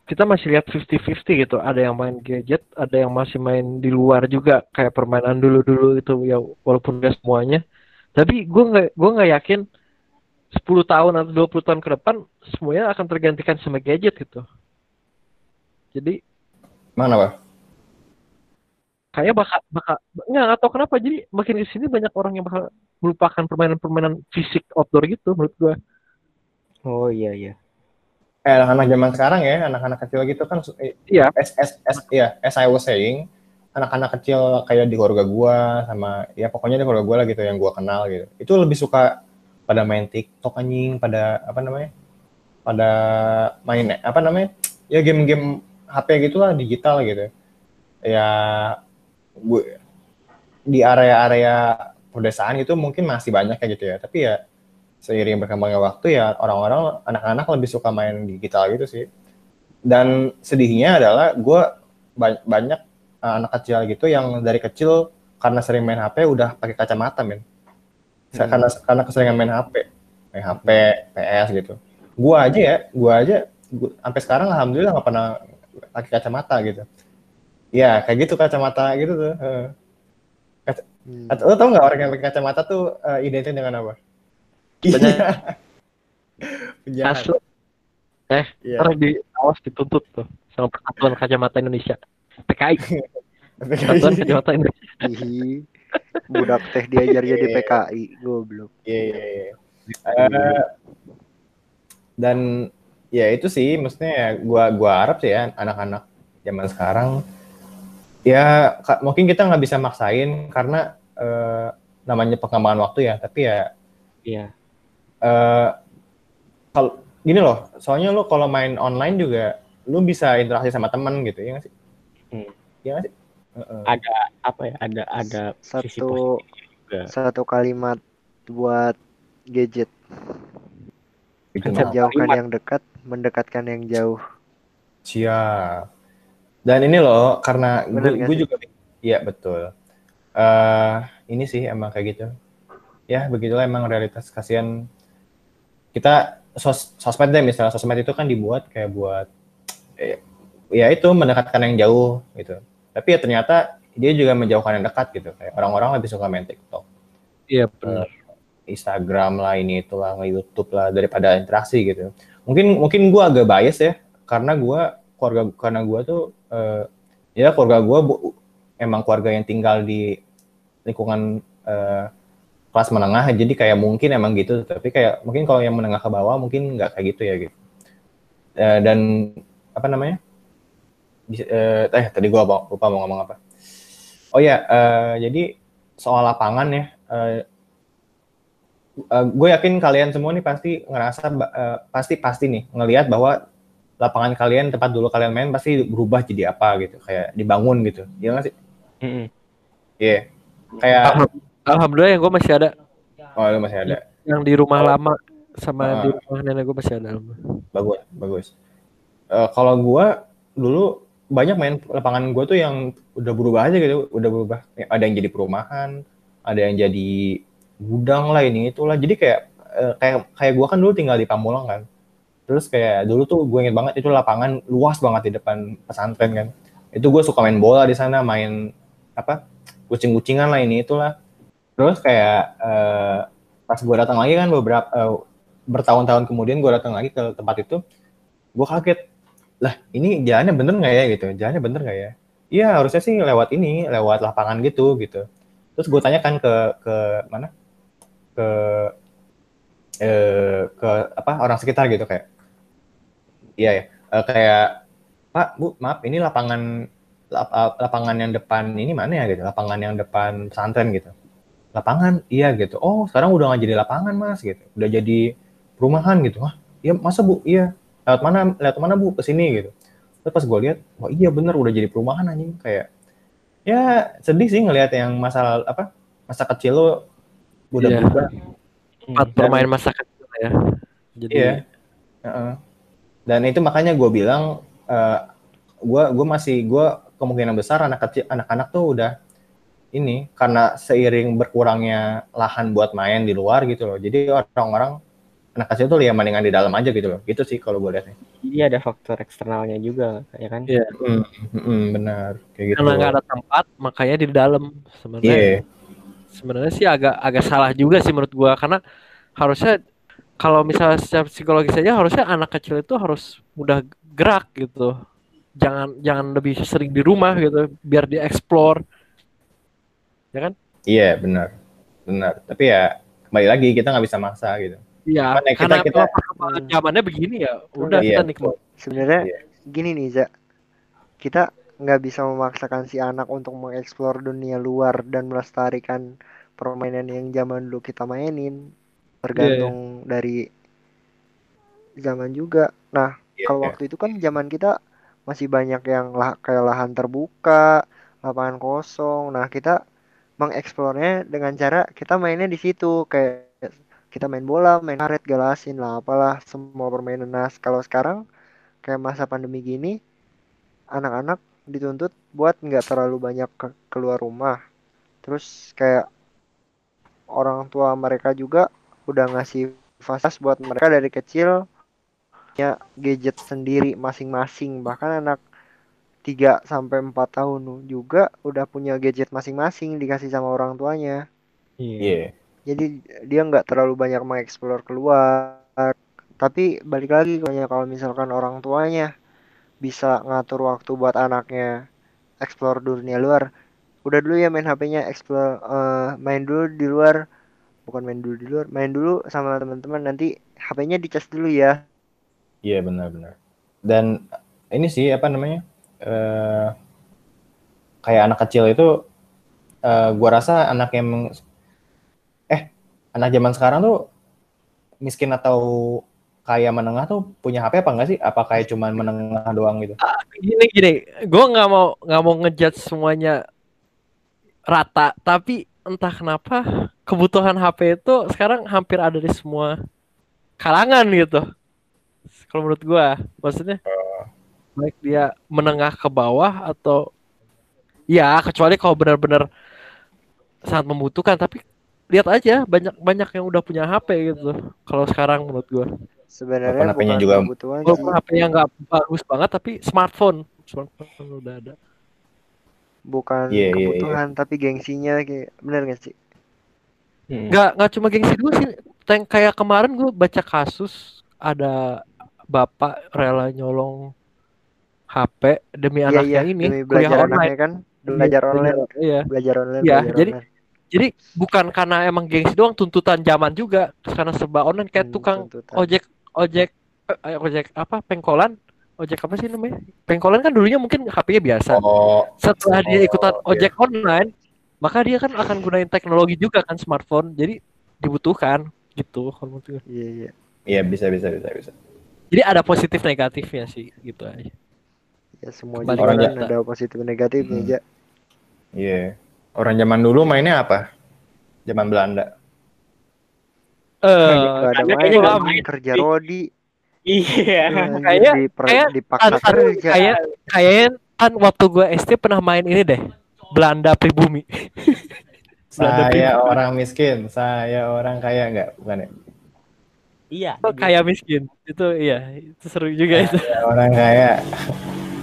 kita masih lihat 50-50 gitu ada yang main gadget ada yang masih main di luar juga kayak permainan dulu-dulu itu ya walaupun gak semuanya tapi gue nggak gue nggak yakin 10 tahun atau 20 tahun ke depan semuanya akan tergantikan sama gadget gitu. Jadi mana pak? Kayak bakal bakal nggak atau kenapa jadi makin di sini banyak orang yang bakal melupakan permainan-permainan fisik outdoor gitu menurut gua. Oh iya iya. Eh anak-anak zaman sekarang ya, anak-anak kecil gitu kan eh, iya. As, as, as, iya, as I was saying, anak-anak kecil kayak di keluarga gua sama ya pokoknya di keluarga gua lah gitu yang gua kenal gitu. Itu lebih suka pada main TikTok anjing, pada apa namanya? Pada main apa namanya? Ya game-game HP gitulah digital gitu. Ya gue di area-area pedesaan itu mungkin masih banyak kayak gitu ya. Tapi ya seiring berkembangnya waktu ya orang-orang anak-anak lebih suka main digital gitu sih. Dan sedihnya adalah gue banyak anak kecil gitu yang dari kecil karena sering main HP udah pakai kacamata men hmm. karena karena keseringan main HP main HP PS gitu gua aja ya gua aja gua, sampai sekarang alhamdulillah nggak pernah pakai kacamata gitu ya kayak gitu kacamata gitu tuh Kaca, hmm. lo tau nggak orang yang pakai kacamata tuh uh, identik dengan apa? Penjahat. Penjahat eh yeah. orang di awas dituntut tuh sama persatuan kacamata Indonesia. PKI persatuan kacamata Indonesia. Budak teh diajar jadi iya. PKI goblok. Iya yeah, yeah, yeah. dan ya itu sih maksudnya ya gua gua harap sih ya anak-anak zaman sekarang ya mungkin kita nggak bisa maksain karena uh, namanya pengembangan waktu ya tapi ya iya. Uh, kalau gini loh soalnya lo kalau main online juga lo bisa interaksi sama teman gitu ya nggak sih? Hmm. ya nggak sih? Uh, ada apa ya ada ada satu satu kalimat buat gadget. Menjauhkan yang dekat mendekatkan yang jauh. Siap dan ini loh karena gue juga iya betul. Uh, ini sih emang kayak gitu. Ya begitulah emang realitas kasihan. Kita sos sosmed deh misalnya sosmed itu kan dibuat kayak buat eh, ya itu mendekatkan yang jauh gitu. Tapi ya ternyata dia juga menjauhkan yang dekat gitu. Kayak orang-orang lebih suka main TikTok. Iya benar. Uh, Instagram lah ini itulah YouTube lah daripada interaksi gitu. Mungkin mungkin gue agak bias ya karena gue keluarga karena gue tuh uh, ya keluarga gue emang keluarga yang tinggal di lingkungan uh, kelas menengah jadi kayak mungkin emang gitu. Tapi kayak mungkin kalau yang menengah ke bawah mungkin nggak kayak gitu ya gitu. Uh, dan apa namanya? Eh, eh tadi gue lupa mau ngomong apa. Oh ya, uh, jadi soal lapangan ya, uh, uh, gue yakin kalian semua nih pasti ngerasa uh, pasti pasti nih ngelihat bahwa lapangan kalian tempat dulu kalian main pasti berubah jadi apa gitu kayak dibangun gitu. Iya nggak sih? Iya. Mm -hmm. yeah. kayak alhamdulillah yang gue masih ada. Oh lu masih ada? Yang di rumah oh. lama sama uh, di rumah nenek gue masih ada bagus bagus. Uh, kalau gue dulu banyak main lapangan gue tuh yang udah berubah aja gitu udah berubah. Ada yang jadi perumahan ada yang jadi gudang lah ini itulah. Jadi kayak uh, kayak kayak gue kan dulu tinggal di Pamulang kan terus kayak dulu tuh gue inget banget itu lapangan luas banget di depan pesantren kan. Itu gue suka main bola di sana main apa kucing-kucingan lah ini itulah. Terus kayak uh, pas gue datang lagi kan beberapa uh, bertahun-tahun kemudian gue datang lagi ke tempat itu gue kaget. Lah ini jalannya bener nggak ya gitu? Jalannya bener nggak ya? Iya harusnya sih lewat ini lewat lapangan gitu gitu. Terus gue tanyakan ke ke mana? Ke eh, ke apa orang sekitar gitu kayak iya ya uh, kayak Pak Bu maaf ini lapangan lap, eh, lapangan yang depan ini mana ya? Gitu. Lapangan yang depan pesantren gitu. Lapangan? Iya gitu. Oh sekarang udah nggak jadi lapangan mas gitu. Udah jadi perumahan gitu. Wah iya masa Bu? Iya. Lewat mana? Lewat mana Bu? Ke sini gitu. Terus pas gue lihat wah iya bener udah jadi perumahan anjing. Kayak ya sedih sih ngelihat yang masa apa masa kecil lo udah yeah. berubah. Tempat bermain masa kecil ya. Jadi iya. uh -uh dan itu makanya gue bilang uh, gue gue masih gue kemungkinan besar anak kecil anak-anak tuh udah ini karena seiring berkurangnya lahan buat main di luar gitu loh. Jadi orang-orang anak kecil tuh lihat mendingan di dalam aja gitu loh. Gitu sih kalau gue lihatnya iya ada faktor eksternalnya juga ya kan? Iya mm, mm, benar. Kayak gitu. Karena nggak ada tempat makanya di dalam. Sebenarnya yeah. sebenarnya sih agak agak salah juga sih menurut gue karena harusnya kalau misalnya secara psikologis saja harusnya anak kecil itu harus mudah gerak gitu. Jangan jangan lebih sering di rumah gitu biar dieksplor. Ya kan? Iya benar. Benar. Tapi ya kembali lagi kita nggak bisa maksa gitu. Iya karena kita, kita zamannya begini ya. Udah iya, kita nikmat. Sebenarnya iya. gini nih Za. Kita nggak bisa memaksakan si anak untuk mengeksplor dunia luar dan melestarikan permainan yang zaman dulu kita mainin tergantung yeah, yeah. dari zaman juga. Nah, yeah, kalau yeah. waktu itu kan zaman kita masih banyak yang lah, kayak lahan terbuka, lapangan kosong. Nah, kita mengeksplornya dengan cara kita mainnya di situ kayak kita main bola, main karet, galasin lah, apalah semua permainan. Nah, kalau sekarang kayak masa pandemi gini, anak-anak dituntut buat nggak terlalu banyak ke keluar rumah. Terus kayak orang tua mereka juga udah ngasih fasilitas buat mereka dari kecil punya gadget sendiri masing-masing bahkan anak 3 sampai 4 tahun juga udah punya gadget masing-masing dikasih sama orang tuanya. Iya. Yeah. Jadi dia nggak terlalu banyak mengeksplor keluar. Tapi balik lagi kalau misalkan orang tuanya bisa ngatur waktu buat anaknya explore dunia luar. Udah dulu ya main HP-nya explore uh, main dulu di luar bukan main dulu di luar main dulu sama teman-teman nanti HP-nya dicas dulu ya iya benar-benar dan ini sih apa namanya uh, kayak anak kecil itu uh, gua rasa anak yang eh anak zaman sekarang tuh miskin atau kaya menengah tuh punya HP apa enggak sih? Apa kayak cuman menengah doang gitu? Ah, gini gini, gue nggak mau nggak mau ngejudge semuanya rata, tapi entah kenapa kebutuhan HP itu sekarang hampir ada di semua kalangan gitu. Kalau menurut gua, maksudnya baik dia menengah ke bawah atau ya kecuali kalau benar-benar sangat membutuhkan tapi lihat aja banyak banyak yang udah punya HP gitu. Kalau sekarang menurut gua. Sebenarnya bukan juga kebutuhan HP yang nggak bagus banget tapi smartphone. Smartphone udah ada. Bukan yeah, iya, kebutuhan yeah, yeah. tapi gengsinya kayak benar gak sih? Hmm. Nggak nggak cuma gengsi dulu sih. Tank kayak kemarin gue baca kasus ada bapak rela nyolong HP demi iya, anaknya iya, ini demi belajar kuliah online kan belajar iya, online iya belajar online iya belajar jadi online. jadi bukan karena emang gengsi doang tuntutan zaman juga karena serba online kayak hmm, tukang tuntutan. ojek ojek eh, ojek apa pengkolan ojek apa sih namanya pengkolan kan dulunya mungkin HP-nya biasa oh. setelah dia ikutan oh, ojek iya. online maka dia kan akan gunain teknologi juga kan smartphone. Jadi dibutuhkan gitu kalau menurut iya iya. Iya bisa bisa bisa bisa. Jadi ada positif negatifnya sih gitu aja. Ya semua juga kan ada positif negatifnya hmm. Iya. Yeah. orang zaman dulu mainnya apa? Zaman Belanda. Eh, uh, ada main, main kerja rodi. Iya, kayak kayak dipaksa kerja. Kayak kayak kan waktu gue SD pernah main ini deh. Belanda pribumi. saya pribumi. orang miskin, saya orang kaya enggak, bukan ya? Iya. Oh, kaya miskin. Itu iya, itu seru juga saya itu. orang kaya.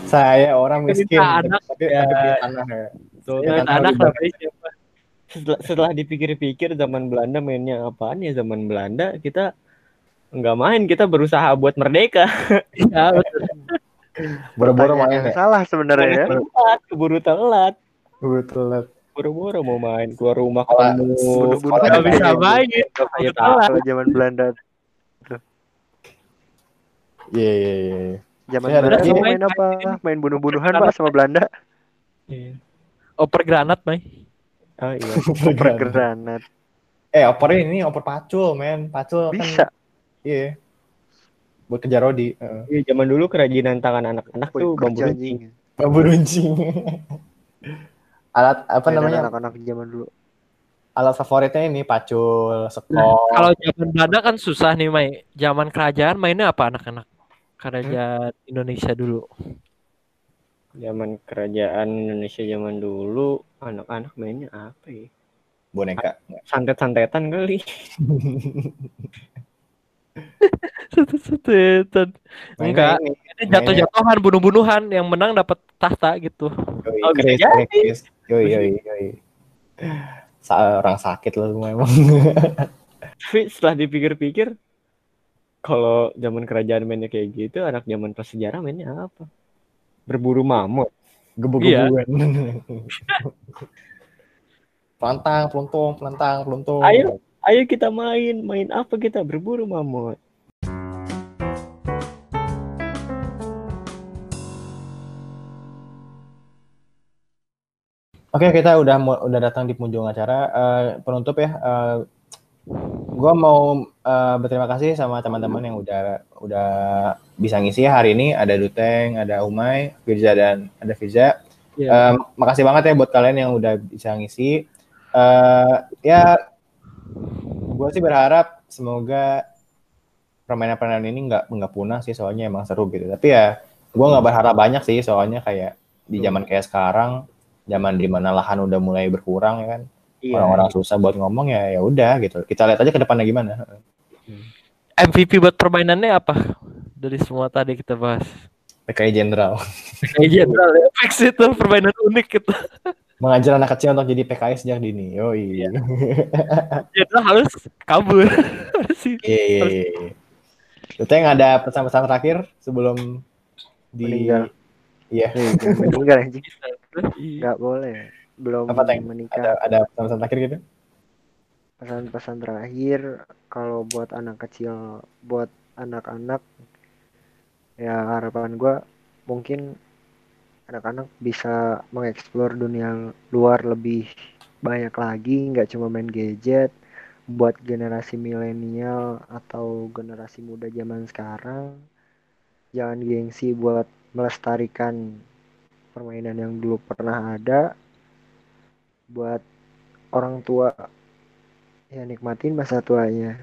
saya orang miskin. Anak, tapi ya. tanah ya. Tuh, anak siapa? setelah, setelah dipikir-pikir zaman Belanda mainnya apaan ya zaman Belanda kita nggak main kita berusaha buat merdeka ya boro-boro main ya? salah sebenarnya ya keburu telat keburu telat boro-boro mau main keluar rumah kamu nggak bisa main kalau zaman Belanda iya iya iya zaman Belanda main apa main bunuh-bunuhan pak sama Belanda iya. oper granat main Oh iya. oper granat. Eh, oper ini oper pacul, men. Pacul kan bisa. Kan, iya. Buat kejar Rodi. Uh. Iya, zaman dulu kerajinan tangan anak-anak tuh bambu runcing. Bambu runcing. Alat apa Mainan namanya? Anak-anak zaman dulu. Alat favoritnya ini pacul, sekol. Nah, kalau zaman Belanda kan susah nih, Mai. Zaman kerajaan mainnya apa anak-anak? Kerajaan hmm? Indonesia dulu zaman kerajaan Indonesia zaman dulu anak-anak mainnya apa ya? Boneka. Santet-santetan kali. Santet-santetan. Enggak. Ini jatuh-jatuhan, bunuh-bunuhan yang menang dapat tahta gitu. Oh, Chris, Chris. Yoi, yoi, yoi. Orang sakit loh semua emang. Tapi setelah dipikir-pikir, kalau zaman kerajaan mainnya kayak gitu, anak zaman prasejarah mainnya apa? berburu mamut gebu-gebuan iya. pelantang peluntung pelantang peluntung ayo ayo kita main main apa kita berburu mamut Oke, kita udah udah datang di penghujung acara. Uh, penutup ya, uh, gue mau uh, berterima kasih sama teman-teman yang udah udah bisa ngisi hari ini. Ada Duteng, ada Umay, Firza dan ada Firza. Yeah. Iya. Um, makasih banget ya buat kalian yang udah bisa ngisi. Uh, ya, gue sih berharap semoga permainan-permainan ini nggak nggak punah sih soalnya emang seru gitu. Tapi ya, gue nggak berharap banyak sih soalnya kayak di zaman kayak sekarang, zaman di mana lahan udah mulai berkurang ya kan? Iya. orang-orang susah buat ngomong ya ya udah gitu. Kita lihat aja ke depannya gimana. MVP buat permainannya apa? Dari semua tadi kita bahas. PKI Jenderal. PKI Jenderal ya. Fix itu permainan unik gitu mengajar anak kecil untuk jadi PKI sejak dini. Oh iya. Jenderal harus kabur. Sih iya, iya, iya. itu yang ada pesan-pesan terakhir sebelum di iya. Meninggal anjing nggak boleh. Belum apa tank? menikah. Ada ada pesan-pesan terakhir gitu? Pesan-pesan terakhir kalau buat anak kecil buat anak-anak ya harapan gue mungkin anak-anak bisa mengeksplor dunia luar lebih banyak lagi nggak cuma main gadget. Buat generasi milenial atau generasi muda zaman sekarang jangan gengsi buat melestarikan permainan yang dulu pernah ada buat orang tua. Ya nikmatin masa tuanya.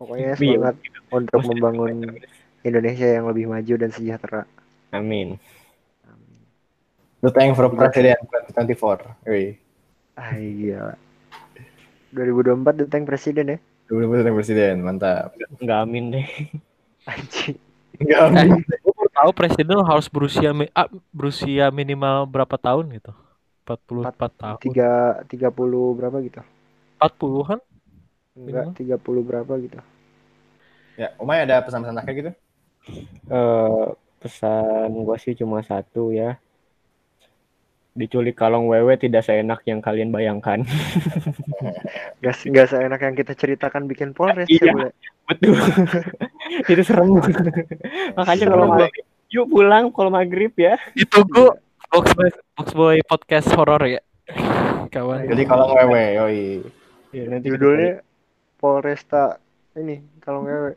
Pokoknya semangat untuk membangun Indonesia yang lebih maju dan sejahtera. Amin. Thank for President 2024 Wih. ah iya. 2024 The Tank Presiden ya? 2024 Tank Presiden mantap. Nggak amin deh. Anjing. Nggak amin tahu presiden harus berusia ah, berusia minimal berapa tahun gitu 44 tahun. Tiga, 30 berapa gitu? 40-an? Enggak, tiga puluh berapa gitu. Ya, Umay ada pesan-pesan akhir gitu? Uh, pesan gua sih cuma satu ya. Diculik kalong wewe tidak seenak yang kalian bayangkan. gak, gak seenak yang kita ceritakan bikin polres iya, ya, Betul. Itu serem. Makanya kalau yuk pulang kalau maghrib ya. Ditunggu Box Boy, Box Boy podcast horor ya. Kawan. Jadi kalau wewe, yoi. Ya, nanti judulnya Polresta ini kalau wewe.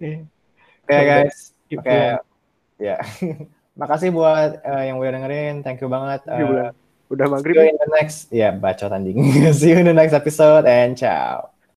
Oke okay, guys. Oke. Okay. Ya. Makasih buat uh, yang udah dengerin. Thank you banget. Uh, udah maghrib. See you in the next. Ya, yeah, bacot anjing. see you in the next episode and ciao.